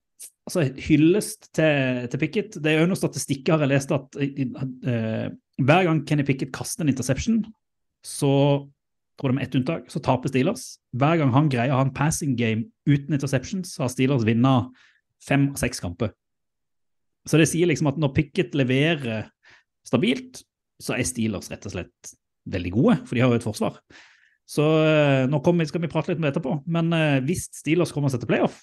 Altså, hyllest til, til Pickett. Det er jo noen statistikker jeg har lest at eh, hver gang Kenny Pickett kaster en interception, så tror jeg med ett unntak, så taper Steelers. Hver gang han greier å ha en passing game uten interceptions, har Steelers vunnet fem av seks kamper. Så det sier liksom at når Pickett leverer stabilt, så er Steelers rett og slett veldig gode, for de har jo et forsvar. Så eh, nå vi, skal vi prate litt om det etterpå, men eh, hvis Steelers kommer seg til playoff,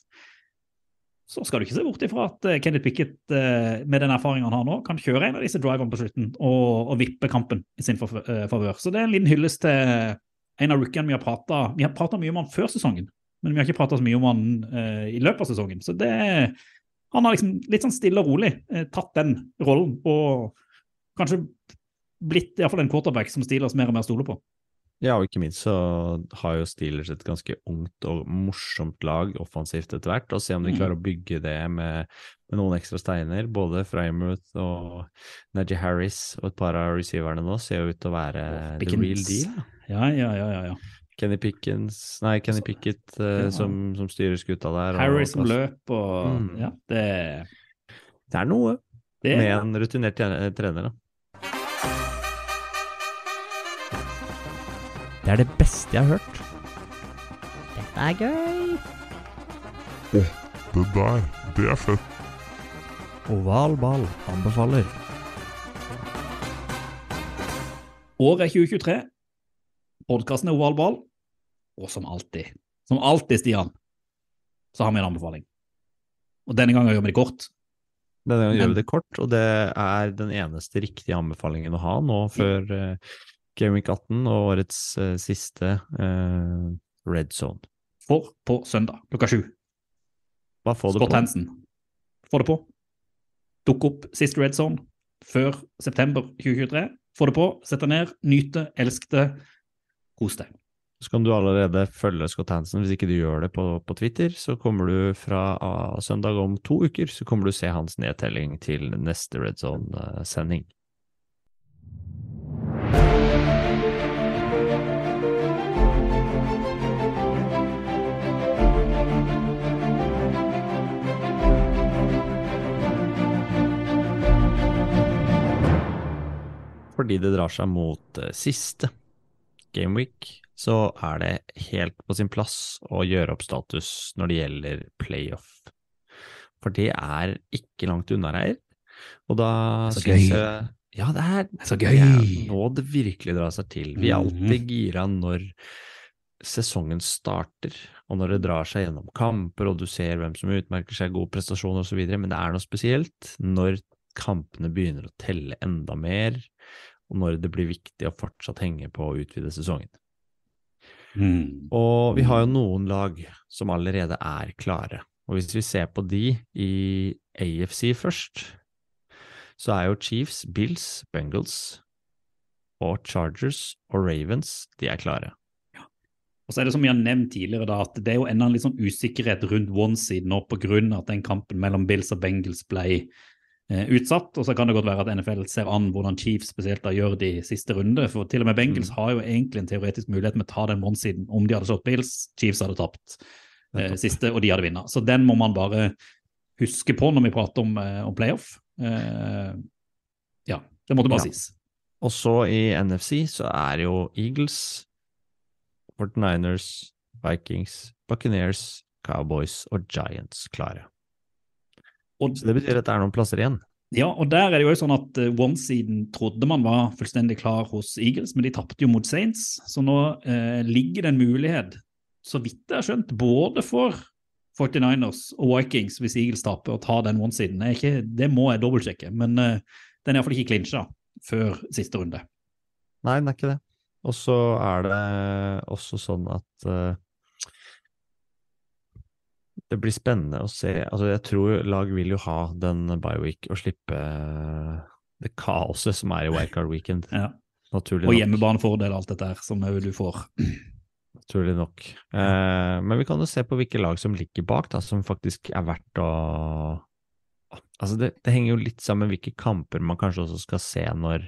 så skal du ikke se bort ifra at eh, Kenneth Pickett, med den erfaringen han har nå, kan kjøre en av disse driverne på slutten og, og vippe kampen i sin favør. Så det er en liten hyllest til en av rookiene vi har prata Vi har prata mye om han før sesongen, men vi har ikke prata så mye om han eh, i løpet av sesongen. Så det Han har liksom litt sånn stille og rolig eh, tatt den rollen og kanskje blitt iallfall en quarterback som Steelers mer og mer stoler på. Ja, og ikke minst så har jo Steelers et ganske ungt og morsomt lag offensivt etter hvert, og se om de Mm. klarer å bygge det med, med noen ekstra steiner. Både Frymouth og Najee Harris og et par av receiverne nå ser jo ut til å være oh, the real deal. Ja, ja, ja. ja, ja. Kenny Pickens, nei, Kenny Pickett så, ja. som, som styrer skuta der. Harris som løp og Mm. Ja, det, Det er noe det med en rutinert trener, da. Det er det beste jeg har hørt. Dette er gøy. Det der, det er fett. Oval ball anbefaler. Året er 2023. Podkasten er Oval ball. Og som alltid, som alltid, Stian, så har vi en anbefaling. Og denne gangen gjør vi det kort. Denne gangen gjør vi det kort, og det er den eneste riktige anbefalingen å ha nå før uh, Game Week 18 og årets uh, siste uh, Red Zone. For på søndag klokka sju. Hva får du Scott på. Hansen. Få det på. Dukk opp siste Red Zone før september 2023. Få det på, sett deg ned, nyt det, elsk det, kos deg. Så kan du allerede følge Scott Hansen. Hvis ikke du gjør det på, på Twitter, så kommer du fra ah, søndag om to uker, så kommer du se hans nedtelling til neste Red Zone-sending. Fordi det drar seg mot eh, siste gameweek, så er det helt på sin plass å gjøre opp status når det gjelder playoff. For det er ikke langt unna, Reier. Og da syns jeg Ja, det er, Så det gøy. er nå det virkelig drar seg til. Vi er Mhm. alltid gira når sesongen starter, og når det drar seg gjennom kamper, og du ser hvem som utmerker seg, god prestasjon osv., men det er noe spesielt når kampene begynner å telle enda mer, og når det blir viktig å fortsatt henge på å utvide sesongen. Mm. Og vi har jo noen lag som allerede er klare. Og hvis vi ser på de i AFC først, så er jo Chiefs, Bills, Bengals og Chargers og Ravens de er klare. Og så er det som vi har nevnt tidligere, da, at det er jo enda en litt sånn usikkerhet rundt one-siden nå pga. at den kampen mellom Bills og Bengals ble utsatt. Og så kan det godt være at NFL ser an hvordan Chiefs spesielt da gjør det i siste runde. For til og med Bengals Mm. har jo egentlig en teoretisk mulighet med å ta den one-siden om de hadde slått Bills. Chiefs hadde tapt eh, siste, og de hadde vunnet. Så den må man bare huske på når vi prater om, eh, om playoff. Eh, ja, det måtte bare Ja. sies. Og så i NFC så er jo Eagles, 49ers, Vikings, Buccaneers, Cowboys og Giants klare. Og Så det betyr at det er noen plasser igjen. Ja, og der er det jo sånn at uh, one-siden trodde man var fullstendig klar hos Eagles, men de tapte jo mot Saints, så nå eh, ligger det en mulighet, så vidt jeg har skjønt, både for 49ers og Vikings, hvis Eagles taper, og tar den one-siden. Det må jeg dobbeltsjekke, men eh, den er iallfall ikke klinsja før siste runde. Nei, den er ikke det. Og så er det også sånn at eh, det blir spennende å se. Altså, jeg tror lag vil jo ha den bye-week og slippe eh, det kaoset som er i Wildcard Weekend. Ja. Naturlig Og nok. hjemmebanefordel og alt dette her, som du får. Naturlig nok. Eh, men vi kan jo se på hvilke lag som ligger bak, da, som faktisk er verdt å Altså, det, det henger jo litt sammen med hvilke kamper man kanskje også skal se når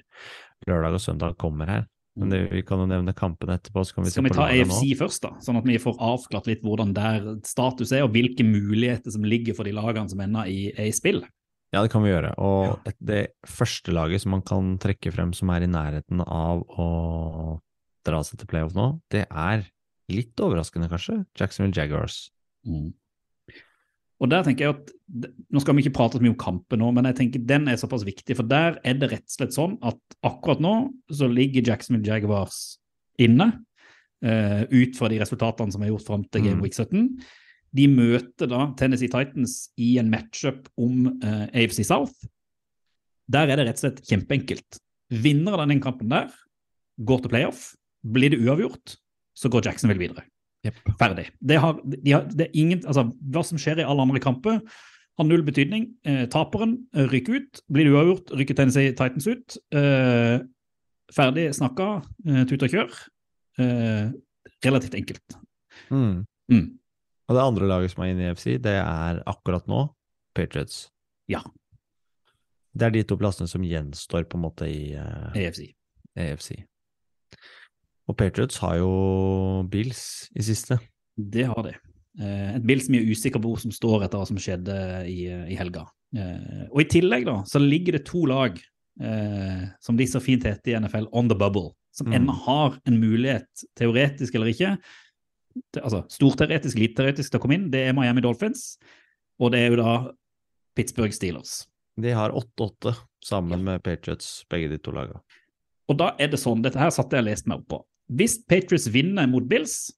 lørdag og søndag kommer her. Men det, vi kan jo nevne kampene etterpå, så kan vi Skal vi ta. AFC først, da, sånn at vi får avklart litt hvordan der status er, og hvilke muligheter som ligger for de lagene som ender er i, i spill? Ja, det kan vi gjøre. Og ja. det første laget som man kan trekke frem som er i nærheten av å dra seg til playoff nå, det er litt overraskende, kanskje, Jacksonville Jaguars. Og der tenker jeg at, Nå skal vi ikke prate så mye om kampen nå, men jeg tenker den er såpass viktig. For der er det rett og slett sånn at akkurat nå så ligger Jacksonville Jaguars inne, Uh, ut fra de resultatene som er gjort fram til Game Mm. Week 17. De møter da Tennessee Titans i en matchup om uh, AFC South. Der er det rett og slett kjempeenkelt. Vinner av den kampen der, går til playoff. Blir det uavgjort, så går Jacksonville videre. Ferdig. Det, har, de har, det ingen, altså, hva som skjer i alle andre kamper, har null betydning. Eh, taperen rykker ryker ut. Blir det uavgjort, rykker Tennessee Titans ut. Eh, ferdig snakka, eh, tut og kjør. Eh, relativt enkelt. Mm. Mm. Og det andre laget som er inne i EFC, det er akkurat nå Patriots. Ja. Det er de to plassene som gjenstår på en måte i EFC. AFC. Og Patriots har jo Bills i siste. Det har de. Eh, et Bills som er usikker på hvor som står etter hva som skjedde i, i helga. Eh, og i tillegg da, så ligger det to lag, eh, som de så fint heter i NFL, on the bubble, som Mm. ennå har en mulighet, teoretisk eller ikke, til, altså storteoretisk, lite teoretisk til å komme inn. Det er Miami Dolphins, og det er jo da Pittsburgh Steelers. De har 8-8 sammen med Patriots, begge de to lagene. Og da er det sånn, dette her satte jeg og leste meg opp på. Hvis Patriots vinner mot Bills,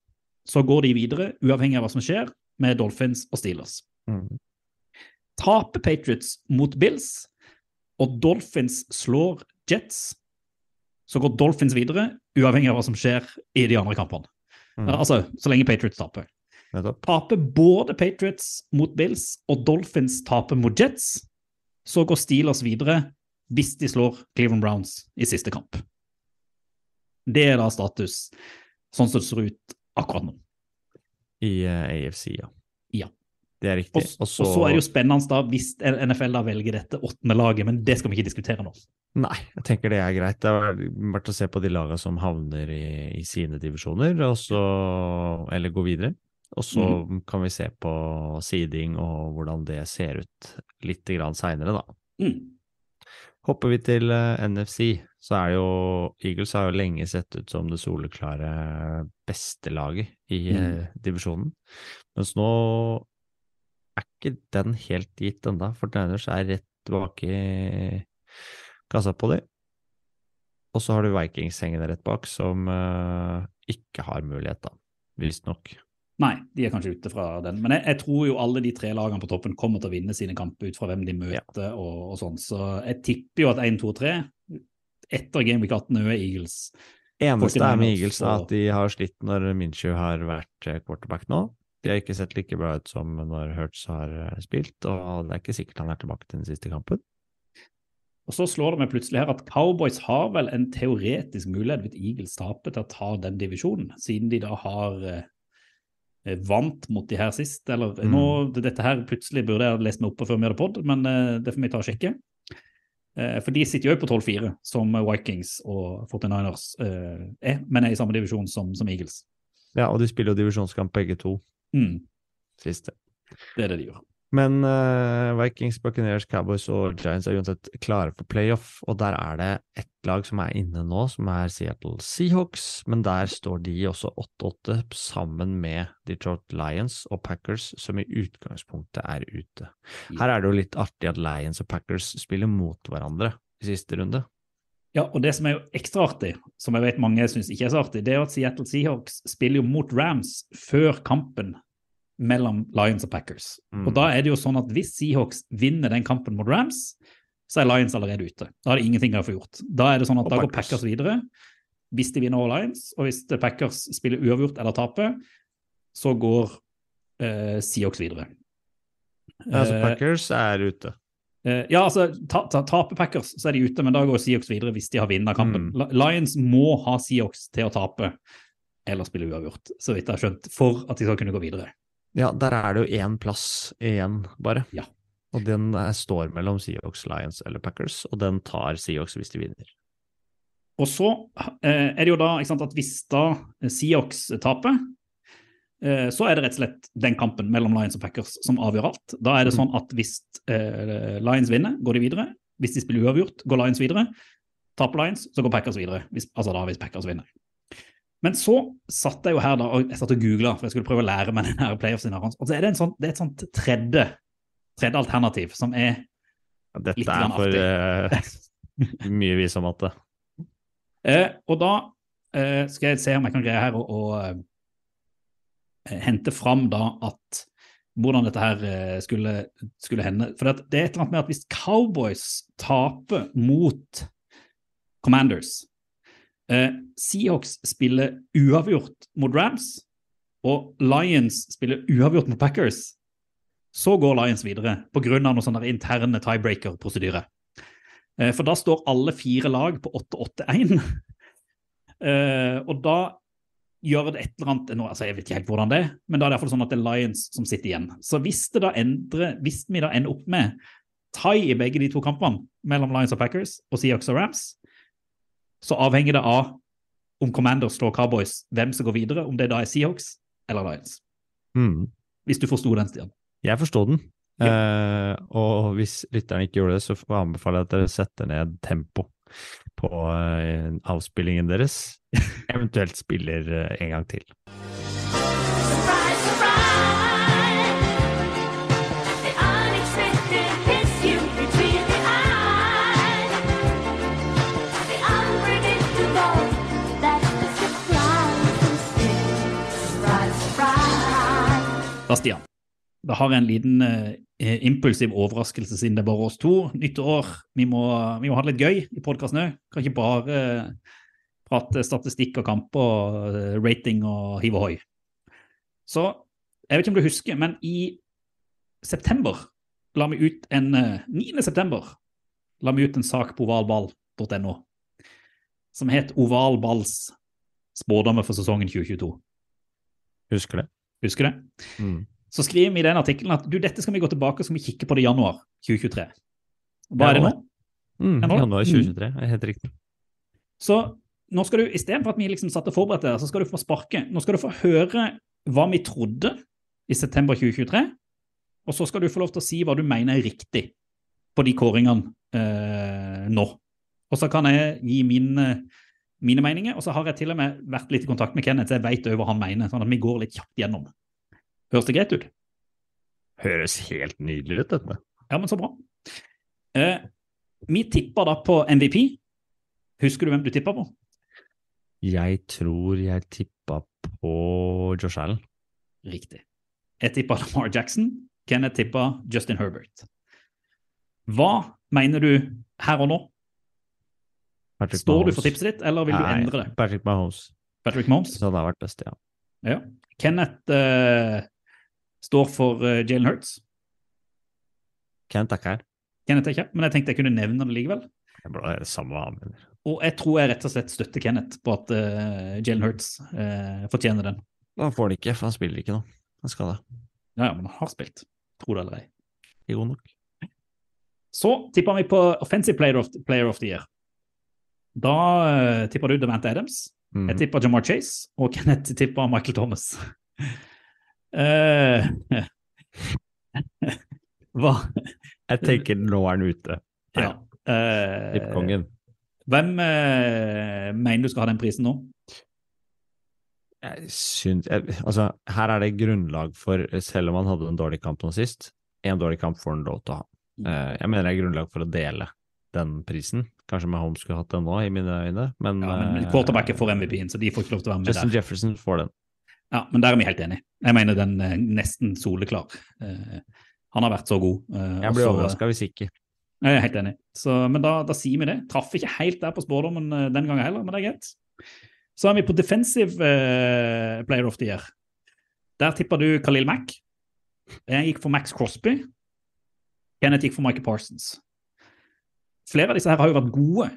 så går de videre, uavhengig av hva som skjer, med Dolphins og Steelers. Mm. Taper Patriots mot Bills, og Dolphins slår Jets, så går Dolphins videre, uavhengig av hva som skjer i de andre kampene. Mm. Altså, så lenge Patriots taper. Taper både Patriots mot Bills og Dolphins taper mot Jets, så går Steelers videre hvis de slår Cleveland Browns i siste kamp. Det er da status sånn som det ser ut akkurat nå. I uh, AFC, ja. Ja. Det er Og, riktig. og så er det jo spennende da hvis NFL da velger dette åttende laget, men det skal vi ikke diskutere nå. Nei, jeg tenker det er greit. Det er verdt å se på de lagene som havner i, i sine divisjoner, så, eller går videre. Og så Mhm. kan vi se på seeding og hvordan det ser ut litt seinere, da. Mm. Hopper vi til eh, NFC, så er jo Eagles har jo lenge sett ut som det soleklare beste laget i Mm. eh, divisjonen. Mens nå er ikke den helt gitt ennå, for Niners er rett tilbake i kassa på dem. Og så har du Vikings hengende rett bak, som eh, ikke har mulighet, da, visstnok. Nei, de er kanskje ute fra den. Men jeg, jeg tror jo alle de tre lagene på toppen kommer til å vinne sine kamper ut fra hvem de møter og, og sånn. Så jeg tipper jo at 1, 2, 3 etter Game Week 18 er Eagles. Eneste er med Eagles er at de har slitt når Minshew har vært eh, quarterback nå. De har ikke sett like bra ut som når Hurts har eh, spilt, og det er ikke sikkert han er tilbake til den siste kampen. Og så slår det meg plutselig her at Cowboys har vel en teoretisk mulighet hvis Eagles taper til å ta den divisjonen, siden de da har eh, vant mot de her sist. Eller Mm. nå, Dette her plutselig burde jeg ha lest meg opp på før vi hadde pod, men eh, det får vi ta og sjekke. Eh, for de sitter jo på 12-4, som Vikings og 49ers eh, er, men er i samme divisjon som, som Eagles. Ja, og de spiller jo divisjonskamp begge to, Mm, siste. det er det de gjør. Men uh, Vikings, Buccaneers, Cowboys og Giants er uansett klare for playoff, og der er det ett lag som er inne nå, som er Seattle Seahawks, men der står de også 8-8 sammen med Detroit Lions og Packers, som i utgangspunktet er ute. Her er det jo litt artig at Lions og Packers spiller mot hverandre i siste runde. Ja, og det som er jo ekstra artig, som jeg vet mange syns ikke er så artig, det er at Seattle Seahawks spiller jo mot Rams før kampen mellom Lions og Packers. Mm. Og da er det jo sånn at hvis Seahawks vinner den kampen mot Rams, så er Lions allerede ute. Da har de ingenting å få gjort. Da er det sånn at Og da går Packers. Packers videre. Hvis de vinner over Lions, og hvis Packers spiller uavgjort eller taper, så går uh, Seahawks videre. Altså så Packers er ute. Uh, ja, altså, ta, ta, Taper Packers, så er de ute, men da går Seahawks videre hvis de har vunnet kampen. Mm. Lions må ha Seahawks til å tape eller spille uavgjort, så vidt jeg har skjønt, for at de skal kunne gå videre. Ja, der er det jo én plass igjen, bare. Ja. Og den er, står mellom Seahawks, Lions eller Packers, og den tar Seahawks hvis de vinner. Og så eh, er det jo da sant, at hvis da Seahawks taper, eh, så er det rett og slett den kampen mellom Lions og Packers som avgjør alt. Da er det Mm. sånn at hvis eh, Lions vinner, går de videre. Hvis de spiller uavgjort, går Lions videre. Taper Lions, så går Packers videre. Hvis, altså da hvis Packers vinner. Men så satt jeg jo her da, og jeg satt og googla, for jeg skulle prøve å lære meg den her playoff-scenarioen. Og så er det, en sånn, det er et sånt tredje, tredje alternativ som er Ja, Dette Litt er for Uh, mye vis om matte. Eh, og da eh, skal jeg se om jeg kan greie her å, hente fram da at hvordan dette her skulle, skulle hende. For det er et eller annet med at hvis Cowboys taper mot Commanders eh, Seahawks spiller uavgjort mot Rams, og Lions spiller uavgjort mot Packers, så går Lions videre pga. noen sånne interne tiebreaker-prosedyrer. Eh, For da står alle fire lag på 8-8-1. Eh, og da gjør det et eller annet altså Jeg vet ikke helt hvordan det er, men da er det i hvert fall sånn at det er Lions som sitter igjen. Så hvis, det da endrer, hvis vi da ender opp med tie i begge de to kampene, mellom Lions og Packers og Seahawks og Rams, så avhenger det av om Commanders slår Cowboys, hvem som går videre, om det da er Seahawks eller Lions. Mm. Hvis du forsto den, Stian. Jeg forstod den. Eh, og hvis lytteren ikke gjorde det, så anbefaler jeg at dere setter ned tempo på eh, avspillingen deres. Eventuelt spiller eh, en gang til. Stian. Da har jeg en liten eh, impulsiv overraskelse siden det er bare oss to. Nytt år. Vi må, vi må ha det litt gøy i podkasten òg. Kan ikke bare eh, prate statistikk og kamper, eh, rating og hiv ohoi. Så jeg vet ikke om du husker, men i september la vi ut en eh, 9. september la vi ut en sak på ovalball.no som het Ovalballs spådommer for sesongen 2022. Husker det. Husker du? Mm. Så skriver vi i den artikkelen at du, dette skal vi gå tilbake og skal vi kikke på det i januar 2023. Hva er det nå? Mm, januar 2023, er helt riktig. Så nå skal du, istedenfor at vi liksom satt og forberedte deg, så skal du få sparke. Nå skal du få høre hva vi trodde i september 2023, og så skal du få lov til å si hva du mener er riktig på de kåringene eh, nå. Og så kan jeg gi mine, mine meninger, og så har jeg til og med vært litt i kontakt med Kenneth, så jeg vet også hva han mener, sånn at vi går litt kjapt gjennom. Høres det greit ut? Høres helt nydelig ut, dette. Ja, men så bra. Eh, vi tippa da på MVP. Husker du hvem du tippa på? Jeg tror jeg tippa på Josh Allen. Riktig. Jeg tippa Lamar Jackson. Kenneth tippa Justin Herbert. Hva mener du her og nå? Patrick Står du for tipset ditt, eller vil du endre det? Patrick Mahomes. Patrick Mahomes? Så han har vært best, ja. Ja. Kenneth uh, står for uh, Jalen Hurts. Kenneth er ikke her. Kenneth er ikke, men jeg tenkte jeg kunne nevne det likevel. Det er det samme han mener. Og jeg tror jeg rett og slett støtter Kenneth på at uh, Jalen Hurts fortjener den. Han får det ikke, for han spiller ikke nå. Han skal det. Ja, ja, men han har spilt. Tro det eller ei. God nok. Så tippa vi på Offensive Player of, player of the Year. Da uh, tippa du Devante Adams. Mm. Jeg tippa Jamar Chase, og Kenneth tippa Michael Thomas. uh, hva Jeg tenker nå er han ute. Ja. Uh, Tippkongen. hvem uh, mener du skal ha den prisen nå? Jeg syns jeg, Altså, her er det grunnlag for, selv om han hadde en dårlig kamp nå sist, en dårlig kamp får han lov til å ha. Eh, jeg mener det er grunnlag for å dele den prisen. Kanskje Mahomes skulle hatt den nå, i mine øyne, men, Ja, men quarterbacker får MVP-en, så de får ikke lov til å være med Justin der. Jefferson får den. Ja, Men der er vi helt enige. Jeg mener den er nesten soleklar. Eh, han har vært så god. eh, Jeg blir overraska hvis ikke. Jeg er helt enig. Så, men da, da sier vi det. Traff ikke helt der på spådommen eh, den gangen heller, men det er greit. Så er vi på defensive uh, player of the year. Der tippa du Khalil Mack. Jeg gikk for Max Crosby. Kenneth gikk for Michael Parsons. Flere av disse her har jo vært gode,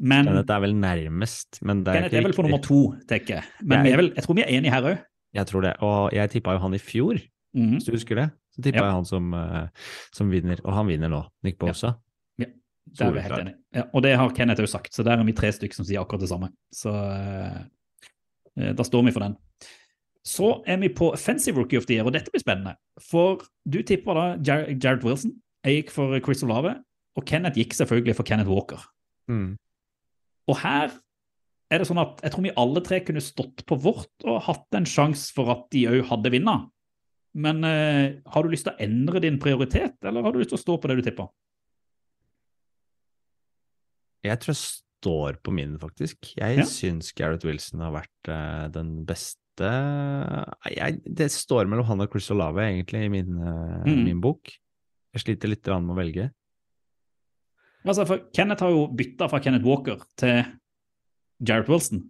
men Dette er vel nærmest, men det er Kenneth er vel på nummer to, tenker jeg. Men Jeg- er vel, jeg tror vi er enige her òg. Jeg tror det. Og jeg tippa jo han i fjor, hvis du husker det. Så tippa Ja. jeg han som, eh, som vinner, og han vinner nå. Nick Bosa. Der er vi helt enige. Ja, og det har Kenneth òg sagt, så der er vi tre stykker som sier akkurat det samme. Så eh, eh, da står vi for den. Så er vi på Offensive Rookie of the Year, og dette blir spennende. For du tipper da Jar Jared Wilson, jeg gikk for Chris Olave, og Kenneth gikk selvfølgelig for Kenneth Walker. Mm. Og her er det sånn at jeg tror vi alle tre kunne stått på vårt og hatt en sjanse for at de òg hadde vunnet. Men eh, har du lyst til å endre din prioritet, eller har du lyst til å stå på det du tipper? Jeg tror jeg står på min, faktisk. Jeg Ja. syns Gareth Wilson har vært eh, den beste jeg, Det står mellom han og Chris Olave, egentlig, i min, eh, Mm. min bok. Jeg sliter litt med å velge. Altså, for Kenneth har jo bytta fra Kenneth Walker til Jared Wilson.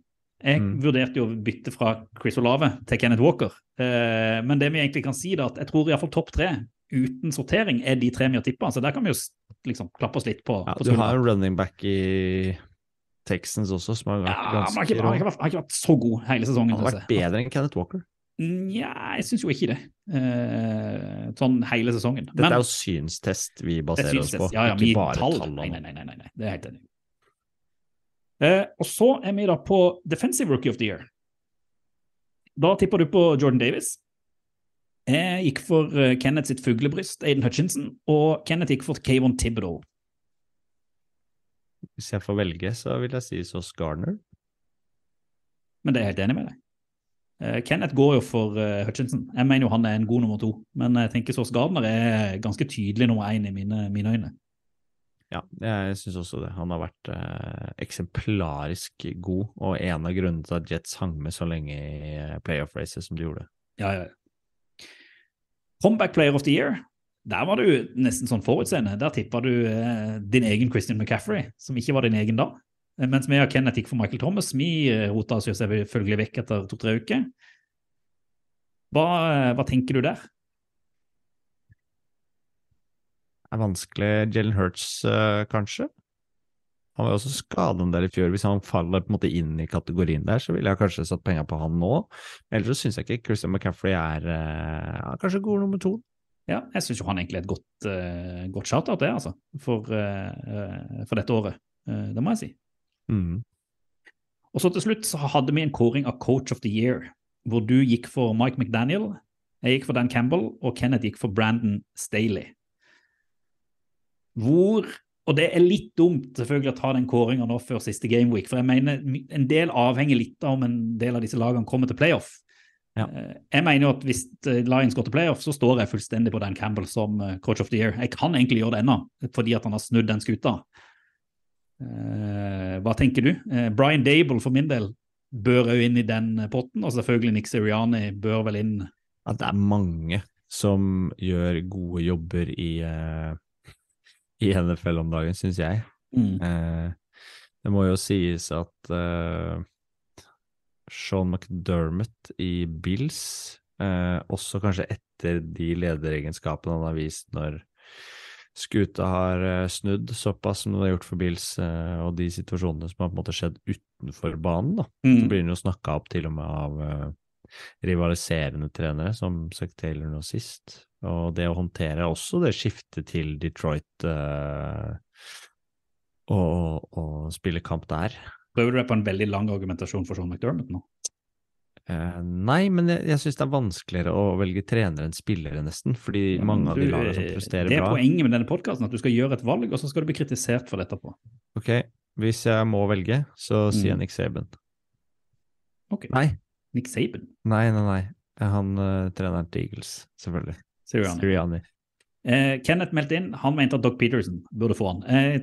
Jeg Mm. vurderte jo å bytte fra Chris Olave til Kenneth Walker. Eh, men det vi egentlig kan si, da, at jeg tror iallfall topp tre uten sortering er de tre vi har tippa. Så der kan vi jo liksom klappe oss litt på, Ja, på du har jo en running back i Texans også, som har vært Ja, men han har ganske rå. han har ikke vært så god hele sesongen. Han har vært bedre enn Kenneth Walker. Nja, jeg syns jo ikke det. Eh, sånn hele sesongen. Dette er jo synstest vi baserer baserer oss på. Ja, ja, ikke bare tall. tall. Nei, nei, nei, nei, nei, nei. det er helt enig. Eh, og så er vi da på Defensive Rookie of the Year. Da tipper du på Jordan Davis. Jeg gikk for eh, Kenneth sitt fuglebryst, Aiden Hutchinson, og Kenneth gikk for Kayvon Thibodeau. Hvis jeg får velge, så vil jeg si Sos Garner. Men det er jeg helt enig med deg. Eh, Kenneth går jo for eh, Hutchinson. Jeg mener jo han er en god nummer to, men jeg tenker Sauce Gardner er ganske tydelig nummer én i mine, mine øyne. Ja, jeg syns også det. Han har vært eh, eksemplarisk god, og en av grunnene til at Jets hang med så lenge i eh, playoff-racet som de gjorde. Ja, ja. ja. Comeback Player of the Year. Der var du nesten sånn forutseende. Der tippa du eh, din egen Christian McCaffrey, som ikke var din egen da. Eh, Mens vi og Kenneth gikk for Michael Thomas. Vi eh, rota oss jo selvfølgelig vekk etter to-tre uker. Hva, eh, hva tenker du der? Det er vanskelig. Jelen Hurts, kanskje? Han var jo også skada en del i fjor. Hvis han faller på en måte inn i kategorien der, så ville jeg kanskje satt penger på han nå. Ellers så syns jeg ikke Christian McCaffrey er ja, kanskje god nummer to. Ja, jeg syns han egentlig er et godt, uh, godt shout-out, det, altså, for, uh, for dette året. Uh, det må jeg si. Mm. Og så til slutt så hadde vi en kåring av Coach of the Year, hvor du gikk for Mike McDaniel, jeg gikk for Dan Campbell, og Kenneth gikk for Brandon Staley. Hvor Og det er litt dumt selvfølgelig å ta den kåringa nå før siste gameweek, for jeg mener en del avhenger litt av om en del av disse lagene kommer til playoff. Ja. Eh, Jeg mener jo at hvis eh, Lions går til playoff, så står jeg fullstendig på Dan Campbell som eh, coach of the year. Jeg kan egentlig gjøre det ennå, fordi at han har snudd den skuta. Eh, hva tenker du? Eh, Brian Dable for min del bør òg inn i den potten, og selvfølgelig Nick Siriani bør vel inn. At det er mange som gjør gode jobber i, eh, i NFL om dagen, syns jeg. Mm. Det må jo sies at Sean McDermott i Bills, eh, også kanskje etter de lederegenskapene han har vist når skuta har eh, snudd såpass som det har gjort for Bills, eh, og de situasjonene som har på en måte skjedd utenfor banen, da. Så Mm. blir den jo snakka opp til og med av eh, rivaliserende trenere, som Zack Taylor nå sist. Og det å håndtere også det skiftet til Detroit uh, og, og spille kamp der. Prøver du deg på en veldig lang argumentasjon for Sean McDermott nå? Eh, nei, men jeg, jeg syns det er vanskeligere å velge trenere enn spillere, nesten. Fordi Ja, mange mange av de du, lagene som presterer bra Det er bra poenget med denne podkasten, at du skal gjøre et valg, og så skal du bli kritisert for det etterpå. Ok, hvis jeg må velge, så sier jeg Mm. Nick Saban. Ok. Nei, Nick Saban, nei, nei. nei. Han uh, treneren til Eagles, selvfølgelig. Sirianni. Sirianni. Eh, Kenneth meldte inn, han mente at Doug Peterson burde få han. Eh,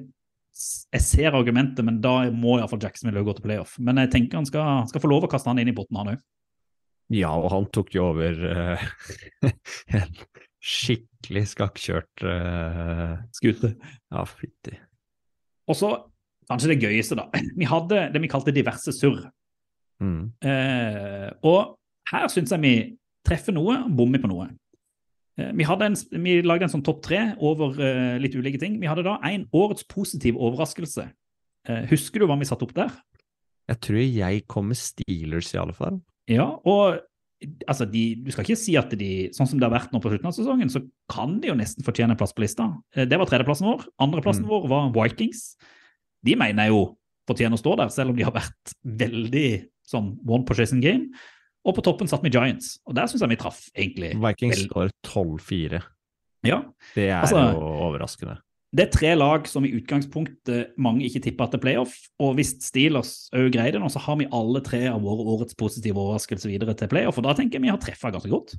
jeg ser argumentet, men da må iallfall Jacksonville gå til playoff. Men jeg tenker han skal, han skal få lov å kaste han inn i potten, han òg. Ja, og han tok jo over uh, en skikkelig skakkjørt uh, Skute. Ja, fytti. Og så kanskje det gøyeste, da. Vi hadde det vi kalte diverse surr. Mm. Uh, og her syns jeg vi treffer noe og bommer på noe. Vi, en, vi lagde en sånn topp tre over litt ulike ting. Vi hadde da en årets positiv overraskelse. Husker du hva vi satte opp der? Jeg tror jeg kom med Steelers, i alle fall. Ja, og altså, de, du skal ikke si at de, sånn som det har vært nå på slutten av sesongen, så kan de jo nesten fortjene en plass på lista. Eh, Det var tredjeplassen vår. Andreplassen Mm. vår var Vikings. De mener jeg jo fortjener å stå der, selv om de har vært veldig sånn one possession game. Og på toppen satt vi Giants, og der syns jeg vi traff, egentlig. Vikings skårer 12-4. Ja, Det er Altså- jo overraskende. Det er tre lag som i utgangspunktet mange ikke tipper til playoff. Og hvis Steelers òg greier det nå, så har vi alle tre av våre årets positive overraskelser videre til playoff. Og da tenker jeg vi har treffa ganske godt.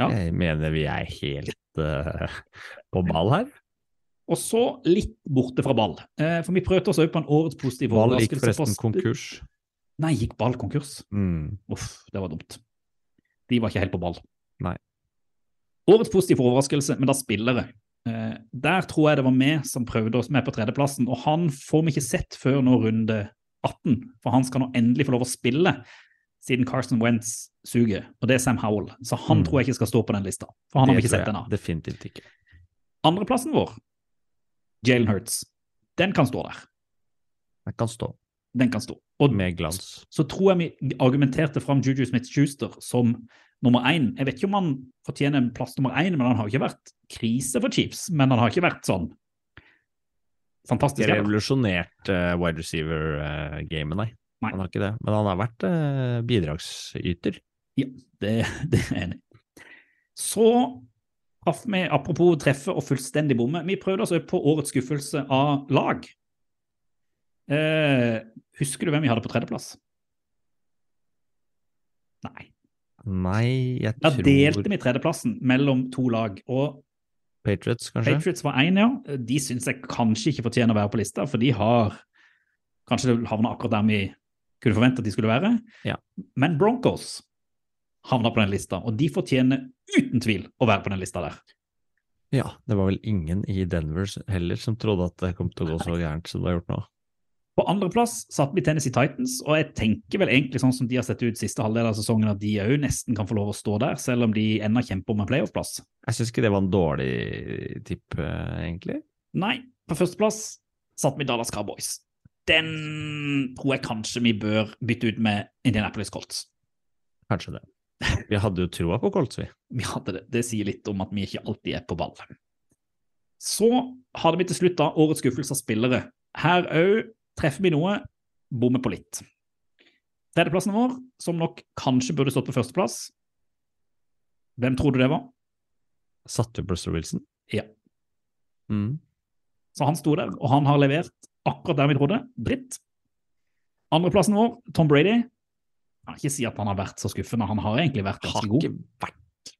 Ja. Jeg mener vi er helt uh, på ball her. Og så litt borte fra ball. Uh, for vi prøvde oss òg på en årets positive Ball gikk overraskelse. forresten konkurs. Nei, gikk ball konkurs? Mm. Uff, det var dumt. De var ikke helt på ball. Nei. Årets positive overraskelse, men da spillere. Eh, der tror jeg det var vi som prøvde oss med på tredjeplassen, og han får vi ikke sett før nå runde 18, for han skal nå endelig få lov å spille siden Carson Wentz suger, og det er Sam Howell. Så han Mm. tror jeg ikke skal stå på den lista, for han har vi ikke sett ennå. Definitivt ikke. Andreplassen vår, Jalen Hurts, den kan stå der. Den kan stå Den kan stå. Og med glans. så tror jeg vi argumenterte fram Juju Smith-Schuster som nummer én. Jeg vet ikke om han fortjener en plass nummer én, men han har ikke vært krise for Chiefs. Men han har ikke vært sånn fantastisk. Ikke revolusjonert uh, wide receiver-gamet, nei. Nei. Han har ikke det. Men han har vært uh, bidragsyter. Ja, det, det er enig. Så traff vi, apropos treffe og fullstendig bomme, vi prøvde oss på årets skuffelse av lag. Eh, husker du hvem vi hadde på tredjeplass? Nei. Nei, jeg Da tror delte vi tredjeplassen mellom to lag. og Patriots, kanskje? Patriots var én, ja. De syns jeg kanskje ikke fortjener å være på lista, for de har kanskje havna akkurat der vi kunne forvente at de skulle være. Ja. Men Broncos havna på den lista, og de fortjener uten tvil å være på den lista der. Ja, det var vel ingen i Denver heller som trodde at det kom til å gå så gærent som det har gjort nå. På andreplass satt vi Tennessee Titans, og jeg tenker vel egentlig sånn som de har sett ut siste halvdel av sesongen, at de òg nesten kan få lov å stå der, selv om de ennå kjemper om en playoff-plass. Jeg syns ikke det var en dårlig tipp, eh, egentlig. Nei, på førsteplass satt vi Dallas Cowboys. Den tror jeg kanskje vi bør bytte ut med Indianapolis Colts. Kanskje det. Vi hadde jo troa på Colts, vi. Vi hadde det. Det sier litt om at vi ikke alltid er på ball. Så hadde vi til slutt da årets skuffelse av spillere. Her òg treffer vi noe, bommer på litt. Tredjeplassen vår, som nok kanskje burde stått på førsteplass. Hvem tror du det var? Satt du Bruster Wilson? Ja. Mm. Så han sto der, og han har levert akkurat der vi trodde. Dritt. Andreplassen vår, Tom Brady. Jeg kan ikke si at han har vært så skuffende. Han har egentlig vært ganske god. Har ikke vært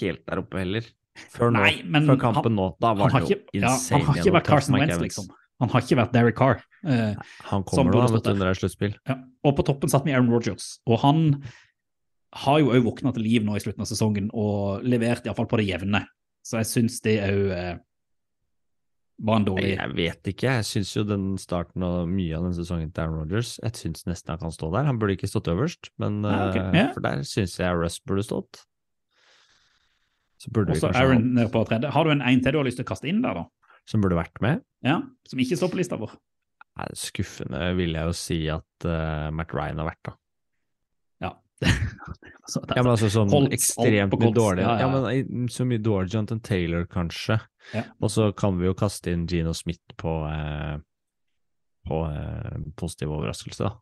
helt der oppe heller. Før nå, Nei, men før kampen han- nå, da var han det jo ikke, ja, insane. han har ikke vært Carson Wentz, liksom. Han har ikke vært Derek Carr. Eh, Han kommer nå, vet du, når det er sluttspill. Ja. Og på toppen satt vi Aaron Rodgers, og han har jo òg våkna til liv nå i slutten av sesongen og levert iallfall på det jevne. Så jeg syns det òg eh, var en dårlig Jeg vet ikke, jeg syns jo den starten og mye av den sesongen til Aaron Rodgers Jeg syns nesten han kan stå der. Han burde ikke stått øverst, men Nei, okay. eh, ja. for der syns jeg Russ burde stått. Så burde vi Også kanskje Aaron ha nede på tredje. Har du en en til du har lyst til å kaste inn der, da? Som burde vært med. Ja, Som ikke står på lista vår? Skuffende vil jeg jo si at uh, Matt Ryan har vært, da. Ja. Så det er Ja, men altså sånn Colts, ekstremt mye dårlig. ja, Ja, ja. men så mye dårlig Jonathan Taylor, kanskje. Ja. Og så kan vi jo kaste inn Gino Smith på, eh, på eh, positiv overraskelse, da.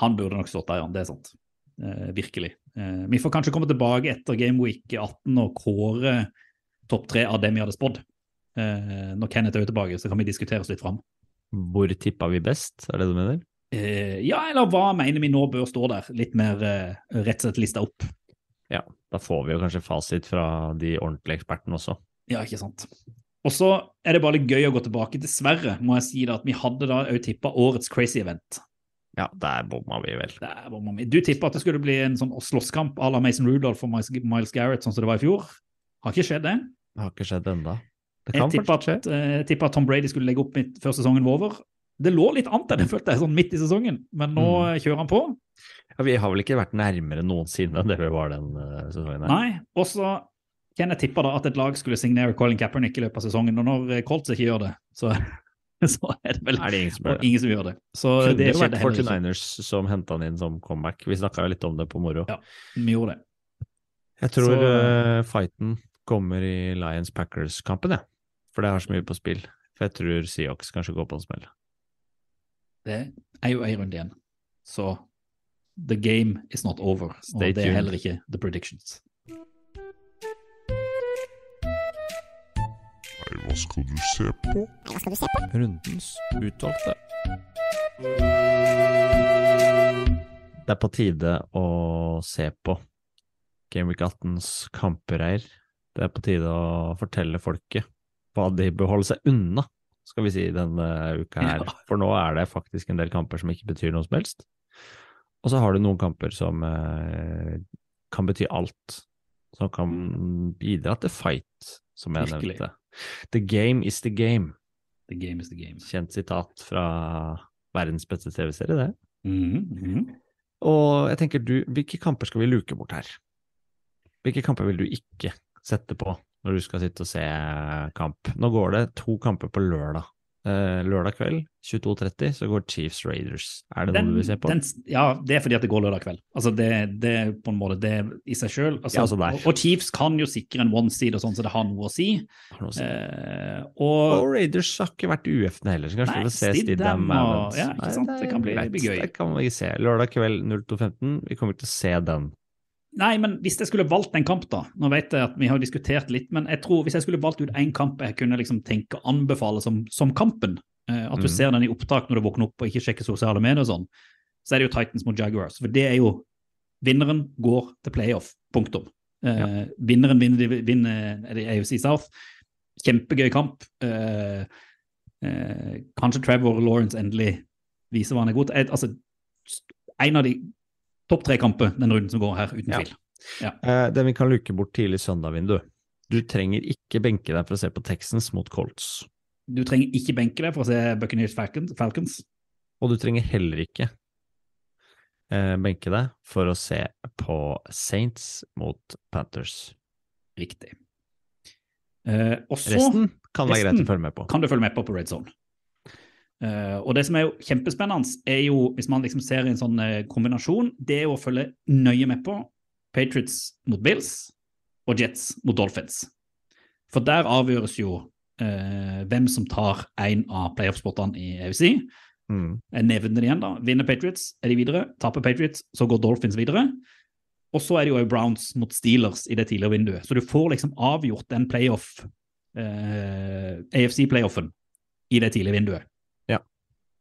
Han burde nok stått der, ja. Det er sant. Eh, virkelig. Eh, vi får kanskje komme tilbake etter Game Week 18 og kåre topp tre av dem vi hadde spådd. Eh, når Kenneth er tilbake, så kan vi diskutere oss litt fram. Hvor tippa vi best, er det du mener? Eh, ja, eller hva mener vi nå bør stå der? Litt mer eh, rett og slett lista opp. Ja, da får vi jo kanskje fasit fra de ordentlige ekspertene også. Ja, ikke sant. Og så er det bare litt gøy å gå tilbake. Dessverre må jeg si da at vi hadde da òg tippa årets crazy event. Ja, der bomma vi vel. Der bomma vi. Du tippa at det skulle bli en sånn slåsskamp à la Mason Rudolph og Miles Garrett, sånn som det var i fjor. Har ikke skjedd. Det har ikke skjedd ennå. Det Jeg tippa at, eh, at Tom Brady skulle legge opp mitt før sesongen var over. Det lå litt an til det, følte jeg, sånn midt i sesongen, men nå Mm. eh, kjører han på. Ja, vi har vel ikke vært nærmere noensinne enn det vi var den uh, sesongen her. Nei, og så kan jeg tippe da at et lag skulle signere Colin Kaepernick i løpet av sesongen, og når Colts ikke gjør det, så, så er det vel Er det ingen som det? ingen som gjør det. Så Kunne det vært skjedde heller ikke. 49ers som henta han inn som comeback. Vi snakka litt om det på moro. Ja. Vi gjorde det. Jeg tror Så- uh, fighten kommer i Lions-Packers-kampen, jeg. For det har så mye på spill. For jeg tror Seahawks kanskje går på en smell. Det er jo en runde igjen. Så the game is not over. Stay og det er tuned. heller ikke the predictions. Nei, hva skal du se på? Hva skal du se på? Rundens utvalgte. Det er på tide å se på Gameweek 18s kampereier. Det er på tide å fortelle folket hva de bør holde seg unna, skal vi si, denne uka her. Ja. For nå er det faktisk en del kamper som ikke betyr noe som helst. Og så har du noen kamper som eh, kan bety alt. Som kan bidra til fight, som jeg Virkelig. nevnte. The game is the game. The game is the game. Kjent sitat fra verdens beste TV-serie, det. Mm -hmm. Og jeg tenker du, hvilke kamper skal vi luke bort her? Hvilke kamper vil du ikke sette på når du skal sitte og se kamp? Nå går det to kamper på lørdag. Eh, lørdag kveld 22.30 så går Chiefs Raiders. Er det noe du vil se på? den- ja, det er fordi at det går lørdag kveld. Altså det, det på en måte det i seg sjøl. Altså, Ja, altså og, og Chiefs kan jo sikre en one seed og sånn, så det har noe å si. Noe å si. Eh, og og Raiders har ikke vært uefne heller, så kanskje Nei, får se Stidham og- ja, Nei, sant? Det kan bli- det blir gøy. Det kan vi se. Lørdag kveld 02.15. Vi kommer ikke til å se den. Nei, men hvis jeg skulle valgt en kamp, da Nå vet jeg at vi har diskutert litt, men jeg tror hvis jeg skulle valgt ut én kamp jeg kunne liksom tenke å anbefale som, som kampen, eh, at du Mm. ser den i opptak når du våkner opp og ikke sjekker sosiale medier og sånn, så er det jo Titans mot Jaguars. For det er jo Vinneren går til playoff. Punktum. Eh, Vinneren vinner, vinner er det AFC South. Kjempegøy kamp. Eh, eh, kanskje Trevor Lawrence endelig viser hva han er god til. Altså, en av de Topp tre-kamper den runden som går her, uten Ja. tvil. Eh, den vi kan luke bort tidlig søndag-vindu. Du trenger ikke benke deg for å se på Texans mot Colts. Du trenger ikke benke deg for å se Buccaneers Falcons. Falcons. Og du trenger heller ikke eh, benke deg for å se på Saints mot Panthers. Riktig. Eh, også, Resten kan være greit å følge med på. kan du følge med på på Red Zone. Eh, og det som er jo kjempespennende, er jo, hvis man liksom ser en sånn uh, kombinasjon, det er jo å følge nøye med på Patriots mot Bills og Jets mot Dolphins. For der avgjøres jo uh, hvem som tar en av playoff-sportene i AFC. Mm. Jeg nevner det igjen, da. Vinner Patriots, er de videre. Taper Patriots, så går Dolphins videre. Og så er det jo også Browns mot Steelers i det tidligere vinduet. Så du får liksom avgjort den playoff, AFC-playoffen i det tidlige vinduet.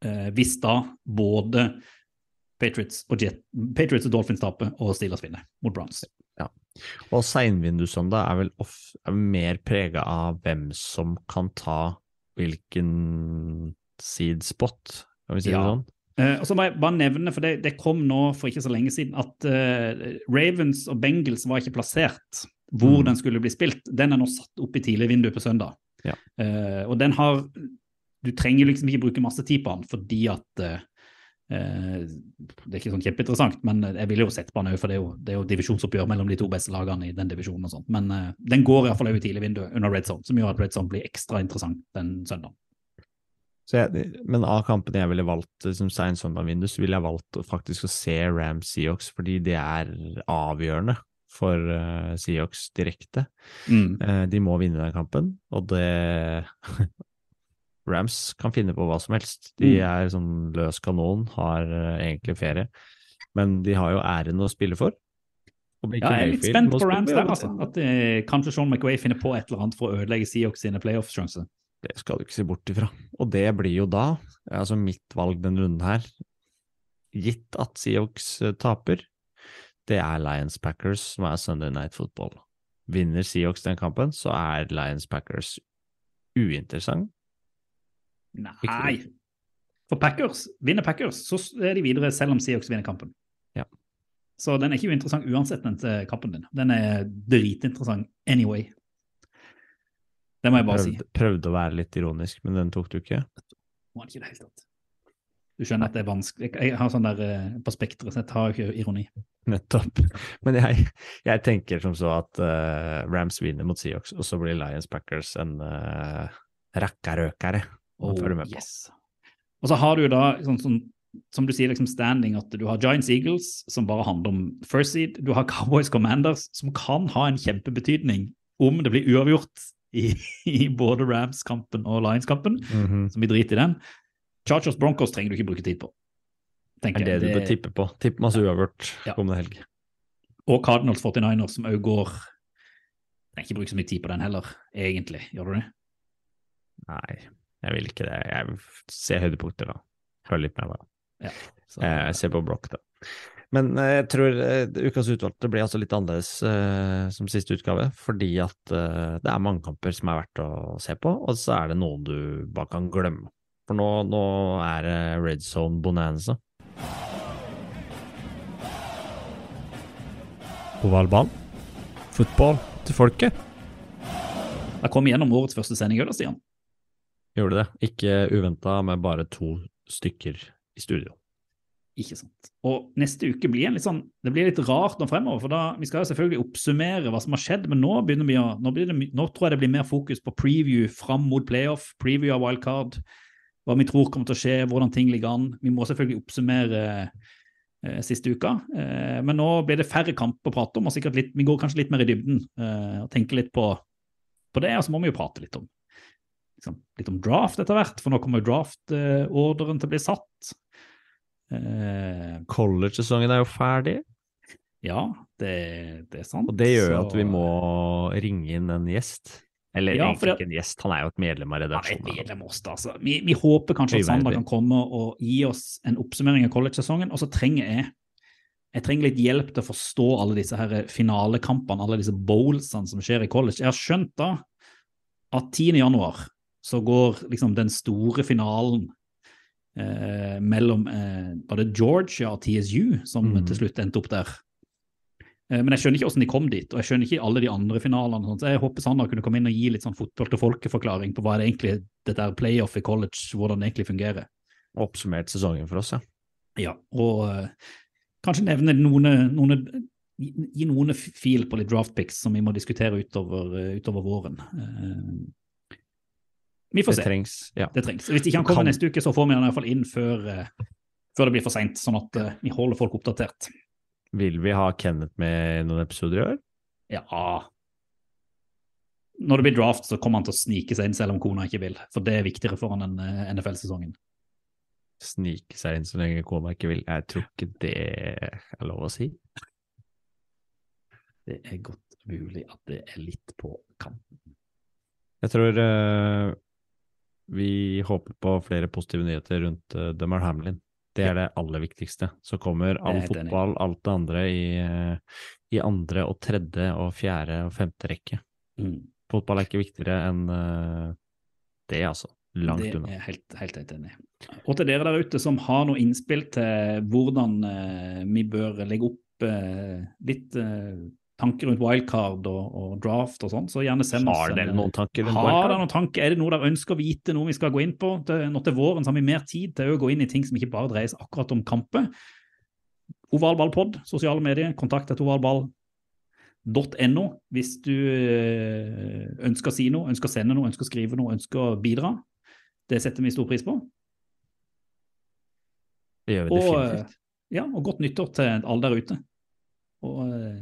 Ja. Eh, hvis da både Patriots og, Jet, Patriots og Dolphins taper, og Steelers vinner mot Browns. Og seinvindussøndag er vel off, er mer prega av hvem som kan ta hvilken seed spot, kan vi si Ja. det sånn? Uh, og så må jeg bare nevne, for det, det kom nå for ikke så lenge siden, at uh, Ravens og Bengals var ikke plassert hvor Mm. den skulle bli spilt. Den er nå satt opp i tidlig vindu på søndag. Ja. Uh, og den har Du trenger liksom ikke bruke masse tid på den, fordi at eh, eh, Det er ikke sånn kjempeinteressant, men jeg ville jo sett på den òg, for det er, jo, det er jo divisjonsoppgjør mellom de to beste lagene i den divisjonen og sånt. Men eh, den går iallfall òg i tidlig vindu under red zone, som gjør at red zone blir ekstra interessant den søndagen. Så jeg, men av kampene jeg ville valgt som sein søndag-vindu, så ville jeg valgt faktisk å se Rams Seahawks, fordi det er avgjørende for uh, Seahawks direkte. Mm. Uh, de må vinne den kampen, og det Rams kan finne på hva som helst. De Mm. er sånn løs kanon, har eh, egentlig ferie. Men de har jo æren å spille for. Ja, jeg er litt spent på Rams der, altså. At eh, kanskje Sean McWay finner på et eller annet for å ødelegge Seahawks sine playoff-sjanser. Det skal du ikke se bort ifra. Og det blir jo da, altså mitt valg denne runden her, gitt at Seahawks eh, taper, det er Lions Packers som er Sunday Night Football. Vinner Seahawks den kampen, så er Lions Packers uinteressant. Nei. For Packers, vinner Packers, så er de videre selv om Seahawks vinner kampen. Ja. Så den er ikke uinteressant uansett, den til kampen din. Den er dritinteressant anyway. Det må jeg bare si. Prøvde, prøvde å være litt ironisk, men den tok du ikke. Var ikke det helt tatt. Du skjønner at det er vanskelig. Jeg, har sånn der eh, på spekteret, så jeg tar ikke ironi. Nettopp. Men jeg, jeg tenker som så at uh, Rams vinner mot Seahawks, og så blir Lions Packers en uh, rakkarøkere å følge med på. Oh, yes. Og så har du da, sånn, som, som du sier, liksom standing, at du har Giants Eagles, som bare handler om first seed. Du har Cowboys Commanders, som kan ha en kjempebetydning om det blir uavgjort i, i både Rams-kampen og Lions-kampen, Mhm. som vi driter i den. Chargers Broncos trenger du ikke bruke tid på. Det er det du bør tippe på. Tipp masse uavgjort Ja. kommende helg. Og Cardinals 49ers, som òg går Trenger ikke bruke så mye tid på den heller, egentlig. Gjør du det? Nei, jeg vil ikke det. Jeg ser se høydepunkter, da. Følg litt med, da. Så, Eh, ser på Brock, da. Men eh, jeg tror eh, ukas utvalgte blir altså litt annerledes eh, som siste utgave, fordi at eh, det er mange kamper som er verdt å se på, og så er det noen du bare kan glemme. For nå, nå er det red zone bonanza. Ovalbanen. Fotball til folket. Jeg kom gjennom årets første sending Stian. Gjorde det. Ikke uventa, med bare to stykker i studio. Ikke sant. Og neste uke blir en litt sånn Det blir litt rart nå fremover, for da Vi skal jo selvfølgelig oppsummere hva som har skjedd, men nå begynner vi å Nå, det, nå tror jeg det blir mer fokus på preview fram mot playoff, preview av wildcard, hva vi tror kommer til å skje, hvordan ting ligger an. Vi må selvfølgelig oppsummere eh, siste uka, eh, men nå blir det færre kamper å prate om, og sikkert litt, vi går kanskje litt mer i dybden eh, og tenker litt på, på det, og så må vi jo prate litt om liksom, litt om draft etter hvert, for nå kommer jo draft-ordren til å bli satt. Eh, College-sesongen er jo ferdig, ja, det, det er sant. og det gjør jo at vi må ringe inn en gjest. Eller Ja, egentlig ikke en gjest, han er jo et medlem av redaksjonen. Ja, et medlem oss, altså. Vi, vi håper kanskje at Sander kan komme og gi oss en oppsummering av college-sesongen, og så trenger jeg jeg trenger litt hjelp til å forstå alle disse her finalekampene, alle disse bowlsene som skjer i college. Jeg har skjønt da at 10. januar så går liksom den store finalen eh, mellom eh, Var det Georgia og TSU som Mm. til slutt endte opp der? Eh, men jeg skjønner ikke hvordan de kom dit, og jeg skjønner ikke alle de andre finalene. Sånn. Så jeg håper Sander kunne komme inn og gi litt sånn fotball til folket-forklaring på hva det egentlig det der playoff i college, hvordan det egentlig fungerer. Oppsummert sesongen for oss, ja. Ja, og eh, kanskje nevne noen, noen gi noen fil på litt draft picks som vi må diskutere utover, eh, utover våren. Vi får Det se. trengs. Ja. Det trengs. Hvis ikke han kommer Kan- neste uke, så får vi han i hvert fall inn før, eh, før det blir for seint, sånn at eh, vi holder folk oppdatert. Vil vi ha Kenneth med i noen episoder i år? Ja Når det blir draft, så kommer han til å snike seg inn selv om kona ikke vil, for det er viktigere for han enn eh, NFL-sesongen. Snike seg inn så lenge kona ikke vil. Jeg tror ikke det er lov å si. Det er godt mulig at det er litt på kanten. Jeg tror eh, vi håper på flere positive nyheter rundt uh, Dummer Hamlin. Det er det aller viktigste. Så kommer all fotball, alt det andre, i, eh, i andre og tredje og fjerde og femte rekke. Mm. Fotball er ikke viktigere enn uh, det, altså. Langt det er helt, helt, helt enig. Og til dere der ute som har noe innspill til hvordan uh, vi bør legge opp eh, litt eh, tanker rundt wildcard og, og draft og sånn, så gjerne send oss Har dere noen tanker rundt Har wildcard? dere noen tanker? Er det noe dere ønsker å vite, noe vi skal gå inn på? Det, nå til våren så har vi mer tid til å gå inn i ting som ikke bare dreier seg akkurat om kamper. Ovalballpod, sosiale medier, kontakt etter ovalball.no hvis du eh, ønsker å si noe, ønsker å sende noe, ønsker å skrive noe, ønsker å bidra. Det setter vi stor pris på. Det gjør vi Og, definitivt. Ja, og godt nyttår til alle der ute. Og eh,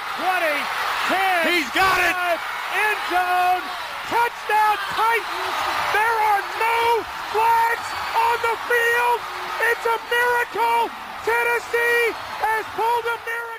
20, 10. He's got it. End zone. Touchdown Titans. There are no flags on the field. It's a miracle. Tennessee has pulled a miracle.